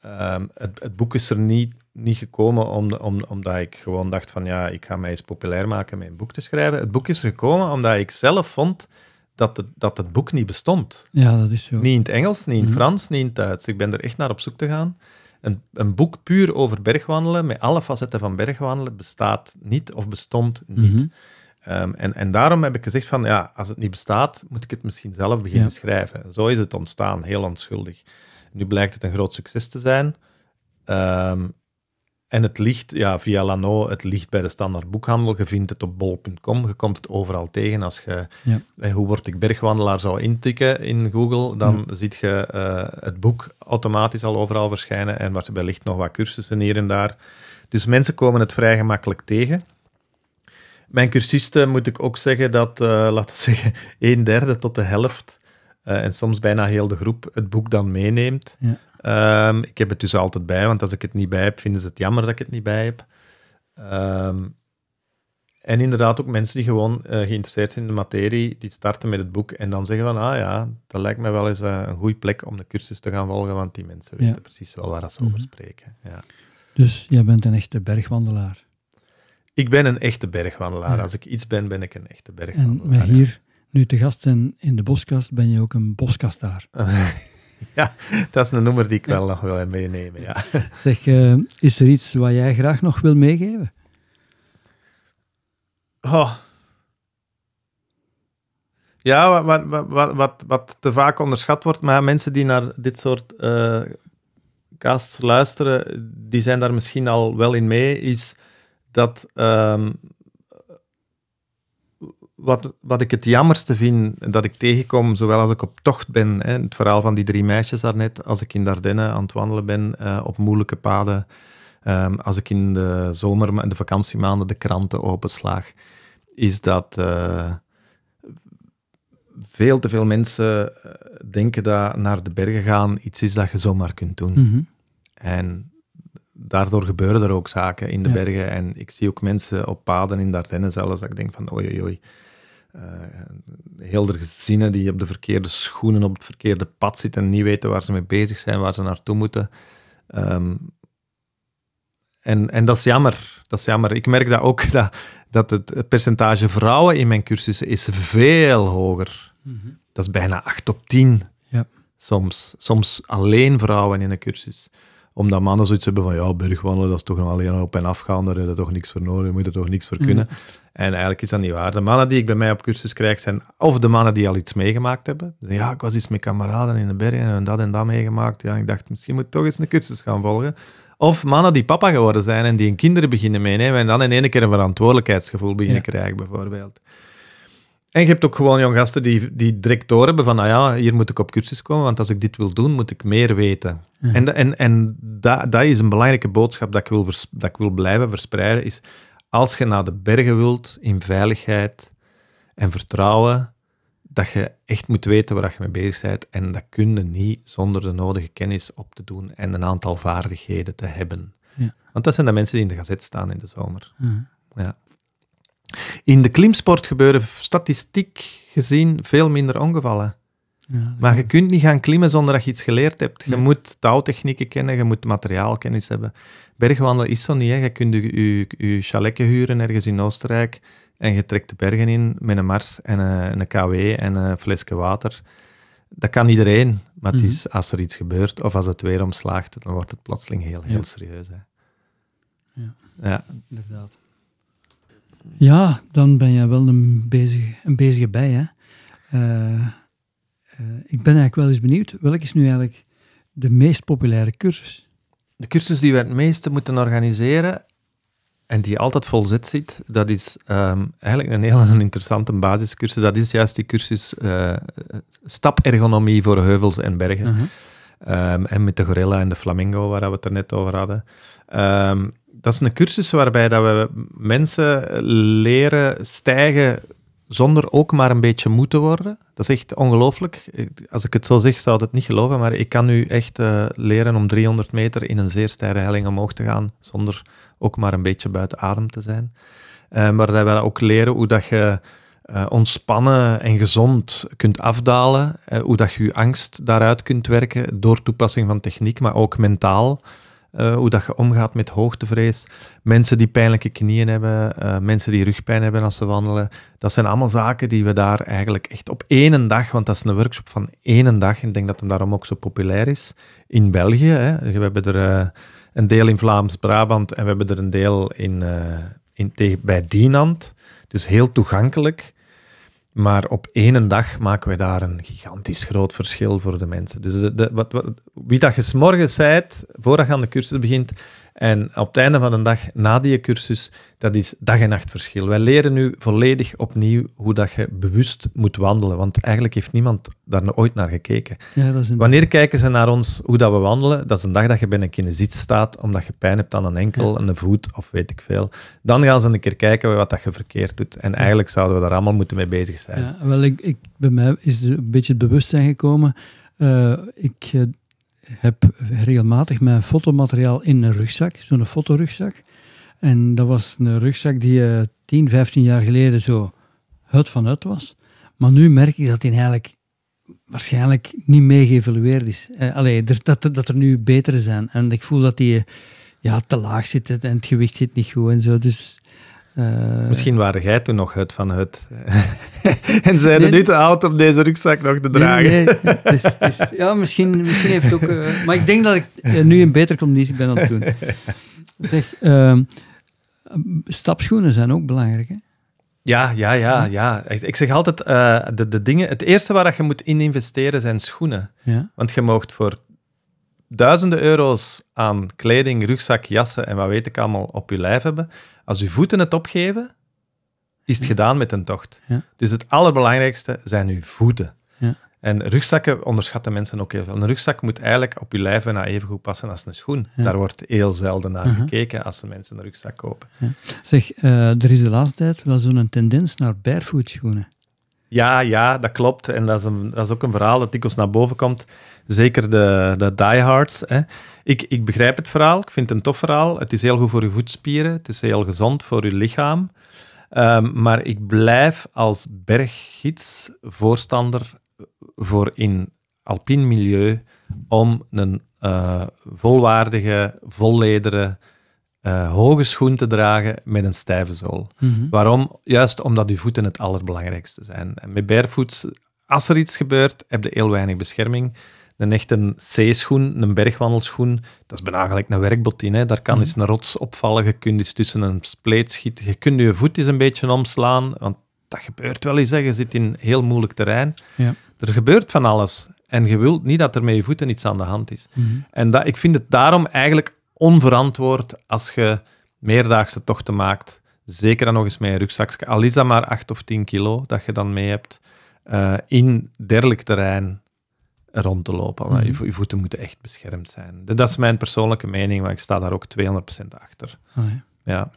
B: Ehm, het, het boek is er niet, niet gekomen om, om, omdat ik gewoon dacht van ja, ik ga mij eens populair maken met een boek te schrijven. Het boek is er gekomen omdat ik zelf vond dat het, dat het boek niet bestond.
A: ja, dat is zo.
B: Niet in het Engels, niet in het
A: Mhm.
B: Frans, niet in het Duits. Ik ben er echt naar op zoek te gaan. Een, een boek puur over bergwandelen, met alle facetten van bergwandelen, bestaat niet of bestond niet.
A: Mhm.
B: Ehm, en, en daarom heb ik gezegd van, ja, als het niet bestaat, moet ik het misschien zelf beginnen
A: Ja.
B: schrijven. Zo is het ontstaan, heel onschuldig. Nu blijkt het een groot succes te zijn. Ehm, en het ligt, ja, via Lano, het ligt bij de standaard boekhandel. Je vindt het op bol.com, je komt het overal tegen. Als je,
A: Ja.
B: eh, hoe word ik bergwandelaar, zou intikken in Google, dan ziet je eh, het boek automatisch al overal verschijnen. En wellicht nog wat cursussen hier en daar. Dus mensen komen het vrij gemakkelijk tegen. Mijn cursisten moet ik ook zeggen dat, eh, laten we zeggen, een derde tot de helft en soms bijna heel de groep het boek dan meeneemt.
A: Ja.
B: Ehm, ik heb het dus altijd bij, want als ik het niet bij heb, vinden ze het jammer dat ik het niet bij heb. Ehm, en inderdaad ook mensen die gewoon eh, geïnteresseerd zijn in de materie, die starten met het boek en dan zeggen van, ah ja, dat lijkt mij wel eens eh, een goede plek om de cursus te gaan volgen, want die mensen
A: Ja.
B: weten precies wel waar ze over
A: Mhm.
B: spreken. Ja.
A: Dus jij bent een echte bergwandelaar.
B: Ik ben een echte bergwandelaar.
A: Ja.
B: Als ik iets ben, ben ik een echte
A: En
B: bergwandelaar.
A: wij hier nu te gast zijn in de boskast, ben je ook een boskastaar.
B: ja, dat is een nummer die ik wel nog wil meenemen. Ja.
A: Zeg, eh, is er iets wat jij graag nog wil meegeven?
B: Oh. Ja, wat, wat, wat, wat, wat te vaak onderschat wordt, maar mensen die naar dit soort eh casts luisteren, die zijn daar misschien al wel in mee, is dat ehm, wat, wat ik het jammerste vind dat ik tegenkom, zowel als ik op tocht ben, hè, het verhaal van die drie meisjes daarnet, als ik in Dardenne aan het wandelen ben eh, op moeilijke paden, ehm, als ik in de zomer, in de vakantiemaanden de kranten openslaag, is dat eh, veel te veel mensen eh, denken dat naar de bergen gaan iets is dat je zomaar kunt doen.
A: Mhm.
B: En daardoor gebeuren er ook zaken in de
A: Ja.
B: bergen. En ik zie ook mensen op paden in Dardenne zelfs, dat ik denk van oei oei oei. Eh, heel de gezinnen die op de verkeerde schoenen op het verkeerde pad zitten en niet weten waar ze mee bezig zijn, waar ze naartoe moeten. Ehm, en, en dat is jammer. Dat is jammer. Ik merk dat ook, dat, dat het percentage vrouwen in mijn cursussen is veel hoger.
A: Mhm.
B: Dat is bijna 8 op 10.
A: Ja.
B: Soms, soms alleen vrouwen in een cursus. Omdat mannen zoiets hebben van, ja, bergwandelen, dat is toch alleen op en af gaan, daar heb je toch niks voor nodig, daar moet je toch niks voor kunnen. En eigenlijk is dat niet waar. De mannen die ik bij mij op cursus krijg, zijn of de mannen die al iets meegemaakt hebben. Ja, ik was iets met kameraden in de bergen en dat en dat meegemaakt. Ja, ik dacht, misschien moet ik toch eens een cursus gaan volgen. Of mannen die papa geworden zijn en die hun kinderen beginnen meenemen en dan in één keer een verantwoordelijkheidsgevoel beginnen
A: Ja.
B: krijgen, bijvoorbeeld. En je hebt ook gewoon jong gasten die, die direct doorhebben van, nou ja, hier moet ik op cursus komen, want als ik dit wil doen, moet ik meer weten. En, en, en dat, dat is een belangrijke boodschap dat ik, wil vers- dat ik wil blijven verspreiden, is als je naar de bergen wilt, in veiligheid en vertrouwen, dat je echt moet weten waar je mee bezig bent. En dat kun je niet zonder de nodige kennis op te doen en een aantal vaardigheden te hebben.
A: Ja.
B: Want dat zijn de mensen die in de gazet staan in de zomer. Ja. In de klimsport gebeuren statistiek gezien veel minder ongevallen.
A: Ja,
B: Maar je kunt niet gaan klimmen zonder dat je iets geleerd hebt. Je
A: Nee.
B: moet touwtechnieken kennen, je moet materiaalkennis hebben. Bergwandelen is zo niet. Hè. Je kunt je, je, je chaletje huren ergens in Oostenrijk en je trekt de bergen in met een mars en een, een KW en een flesje water. Dat kan iedereen, maar het
A: Mhm.
B: is als er iets gebeurt of als het weer omslaagt, dan wordt het plotseling heel, heel
A: Ja.
B: serieus. Hè.
A: Ja.
B: Ja.
A: inderdaad. Ja, dan ben je wel een bezige, een bezige bij. Hè? Eh, eh, ik ben eigenlijk wel eens benieuwd, welk is nu eigenlijk de meest populaire cursus?
B: De cursus die we het meeste moeten organiseren en die altijd vol zit zit, dat is ehm, eigenlijk een heel interessante basiscursus. Dat is juist die cursus eh, stapergonomie voor heuvels en bergen. Ehm, en met de gorilla en de flamingo, waar we het er net over hadden. Ehm, dat is een cursus waarbij dat we mensen leren stijgen zonder ook maar een beetje moe te worden. Dat is echt ongelooflijk. Als ik het zo zeg, zou het niet geloven, maar ik kan nu echt eh, leren om 300 meter in een zeer steile helling omhoog te gaan, zonder ook maar een beetje buiten adem te zijn. Eh, maar dat we ook leren hoe dat je eh, ontspannen en gezond kunt afdalen, hoe dat je je angst daaruit kunt werken door toepassing van techniek, maar ook mentaal. Eh, hoe dat je omgaat met hoogtevrees. Mensen die pijnlijke knieën hebben, eh, mensen die rugpijn hebben als ze wandelen. Dat zijn allemaal zaken die we daar eigenlijk echt op één dag, want dat is een workshop van één dag, en ik denk dat hem daarom ook zo populair is, in België. Hè. We hebben er eh, een deel in Vlaams-Brabant en we hebben er een deel in, in, bij Dienand. Dus heel toegankelijk. Maar op één dag maken we daar een gigantisch groot verschil voor de mensen. Dus de, de, wat, wat, wie dat je 's morgens zijt, voordat je aan de cursus begint, en op het einde van de dag, na die cursus, dat is dag en nacht verschil. Wij leren nu volledig opnieuw hoe dat je bewust moet wandelen, want eigenlijk heeft niemand daar ooit naar gekeken.
A: Ja, dat is een...
B: Wanneer kijken ze naar ons hoe dat we wandelen? Dat is een dag dat je bij een staat, omdat je pijn hebt aan een enkel, een voet of weet ik veel. Dan gaan ze een keer kijken wat dat je verkeerd doet. En eigenlijk zouden we daar allemaal moeten mee bezig zijn.
A: Ja, wel, ik, ik, bij mij is een beetje het bewustzijn gekomen. Eh, ik eh, heb regelmatig mijn fotomateriaal in een rugzak, zo'n fotorugzak. En dat was een rugzak die eh 10, 15 jaar geleden zo het van uit was. Maar nu merk ik dat die eigenlijk waarschijnlijk niet mee geëvalueerd is. Eh, allee, dat, dat er nu betere zijn. En ik voel dat die eh, ja, te laag zit en het gewicht zit niet goed en zo. Dus, eh,
B: Misschien waren jij toen nog het van het. en zijn
A: Nee,
B: nu te oud om deze rugzak nog te dragen.
A: nee, nee. Het is- het is- ja, misschien, misschien heeft ook... eh, maar ik denk dat ik eh, nu in betere conditie ben aan het doen. Zeg, ehm, stapschoenen zijn ook belangrijk, hè?
B: Ja, ja, ja, ja. Ik zeg altijd, de, de dingen, het eerste waar dat je moet in investeren zijn schoenen.
A: Ja.
B: Want je moogt voor duizenden euro's aan kleding, rugzak, jassen en wat weet ik allemaal op je lijf hebben. Als je voeten het opgeven, is het gedaan met een tocht. Dus het allerbelangrijkste zijn je voeten.
A: Ja.
B: En rugzakken onderschatten mensen ook heel veel. Een rugzak moet eigenlijk op je lijf bijna even goed passen als een schoen.
A: Ja.
B: Daar wordt heel zelden naar gekeken als de mensen een rugzak kopen.
A: Zeg, eh, er is de laatste tijd wel zo'n tendens naar barefoot schoenen.
B: Ja, ja, dat klopt. En dat is, een, dat is ook een verhaal dat dikwijls naar boven komt. Zeker de, de diehards. Hè. Ik, ik begrijp het verhaal. Ik vind het een tof verhaal. Het is heel goed voor je voetspieren. Het is heel gezond voor je lichaam. Um, maar ik blijf als berggids voorstander voor in alpin milieu om een uh, volwaardige, vollederen, uh, hoge schoen te dragen met een stijve zool.
A: Mhm.
B: Waarom? Juist omdat je voeten het allerbelangrijkste zijn. En met barefoots, als er iets gebeurt, heb je heel weinig bescherming. Een echte C-schoen, een bergwandelschoen, dat is bijna gelijk een werkbot in. Hè. Daar kan
A: Mhm.
B: eens een rots opvallen, je kunt eens tussen een spleet schieten, je kunt je voet eens een beetje omslaan, want dat gebeurt wel eens. Hè. Je zit in heel moeilijk terrein.
A: Ja.
B: Er gebeurt van alles. En je wilt niet dat er met je voeten iets aan de hand is.
A: Mhm.
B: En dat, ik vind het daarom eigenlijk onverantwoord als je meerdaagse tochten maakt. Zeker dan nog eens met een rugzakje. Al is dat maar 8 of 10 kilo dat je dan mee hebt. eh, in dergelijk terrein rond te lopen. Je
A: Mhm.
B: je voeten moeten echt beschermd zijn. Dat is mijn persoonlijke mening, maar ik sta daar ook 200% achter.
A: Ah, ja.
B: Ja.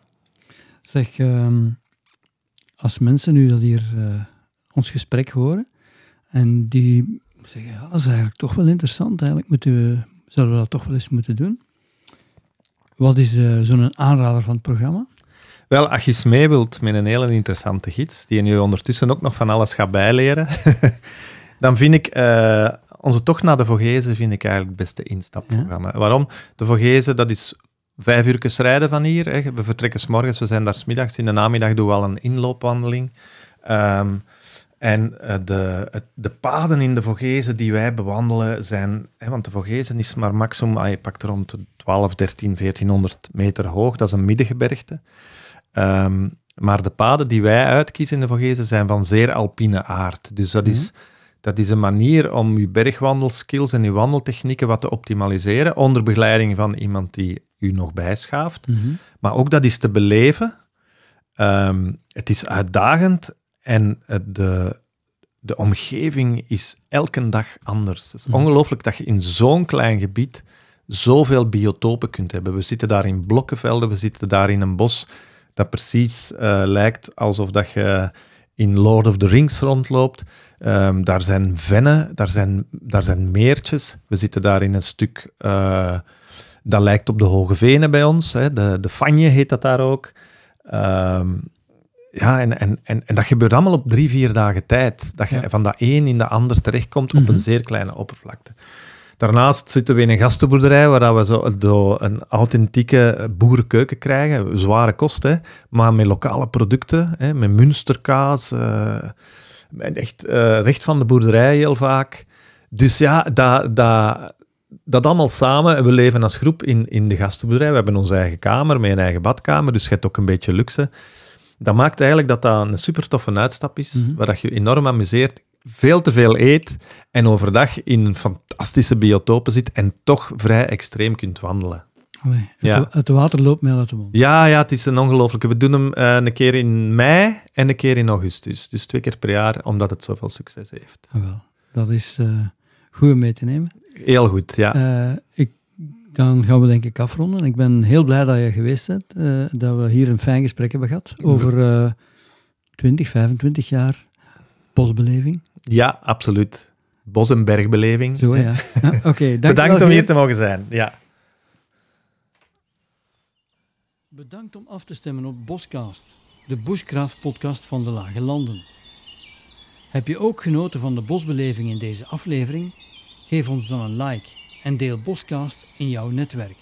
A: Zeg, ehm, als mensen nu dat hier eh, ons gesprek horen en die zeggen, ja, dat is eigenlijk toch wel interessant, eigenlijk moeten we, zouden we dat toch wel eens moeten doen. Wat is eh, zo'n aanrader van het programma?
B: Wel, als je eens mee wilt met een hele interessante gids, die je ondertussen ook nog van alles gaat bijleren, dan vind ik eh, onze tocht naar de Vogezen vind ik eigenlijk het beste instapprogramma. Waarom? De Vogezen, dat is vijf uur rijden van hier. Hè. We vertrekken s morgens, we zijn daar smiddags. In de namiddag doen we al een inloopwandeling. Ehm, en eh, de, de paden in de Vogezen die wij bewandelen zijn... Hè, want de Vogezen is maar maximum... ah, je pakt rond de 12, 13, 1400 meter hoog. Dat is een middengebergte. Ehm, maar de paden die wij uitkiezen in de Vogezen zijn van zeer alpine aard. Dus dat, is, dat is een manier om je bergwandelskills en je wandeltechnieken wat te optimaliseren, onder begeleiding van iemand die u nog bijschaaft. Maar ook dat is te beleven. Ehm, het is uitdagend en de, de omgeving is elke dag anders. Het is
A: Mhm.
B: ongelooflijk dat je in zo'n klein gebied zoveel biotopen kunt hebben. We zitten daar in blokkenvelden, we zitten daar in een bos dat precies eh, lijkt alsof dat je in Lord of the Rings rondloopt. Ehm, daar zijn vennen, daar zijn, daar zijn meertjes. We zitten daar in een stuk eh, dat lijkt op de Hoge Venen bij ons. Hè. De, de Fanje heet dat daar ook. Ehm, ja, en, en, en, en dat gebeurt allemaal op drie, vier dagen tijd. Dat je
A: Ja.
B: van dat een in de ander terechtkomt op
A: Mhm.
B: een zeer kleine oppervlakte. Daarnaast zitten we in een gastenboerderij waar we zo, zo een authentieke boerenkeuken krijgen. Zware kost, hè, maar met lokale producten. Hè, met munsterkaas. met echt eh, recht van de boerderij heel vaak. Dus ja, dat, dat, dat allemaal samen. En we leven als groep in, in de gastenboerderij. We hebben onze eigen kamer met een eigen badkamer. Dus je hebt ook een beetje luxe. Dat maakt eigenlijk dat dat een super toffe uitstap is.
A: Mhm.
B: Waar dat je enorm amuseert. Veel te veel eet. En overdag in fantastische biotopen zit. En toch vrij extreem kunt wandelen.
A: Allee, het,
B: Ja.
A: het water loopt mij uit de mond.
B: Ja, ja, het is een ongelooflijke. We doen hem eh, een keer in mei en een keer in augustus. Dus twee keer per jaar, omdat het zoveel succes heeft.
A: Ah, wel, dat is eh, goed om mee te nemen.
B: Heel goed, ja.
A: Eh, ik, dan gaan we denk ik afronden. Ik ben heel blij dat je geweest bent. dat we hier een fijn gesprek hebben gehad over eh 20, 25 jaar bosbeleving.
B: Ja, absoluut. Bos- en bergbeleving.
A: Zo, ja. ja Oké, dank
B: Bedankt om hier te mogen zijn. Ja.
A: Bedankt om af te stemmen op Boscast, de Bushcraft-podcast van de Lage Landen. Heb je ook genoten van de bosbeleving in deze aflevering? Geef ons dan een like en deel Boscast in jouw netwerk.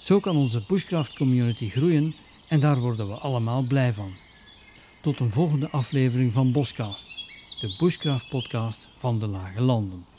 A: Zo kan onze Bushcraft-community groeien en daar worden we allemaal blij van. Tot een volgende aflevering van Boscast, de Bushcraft-podcast van de Lage Landen.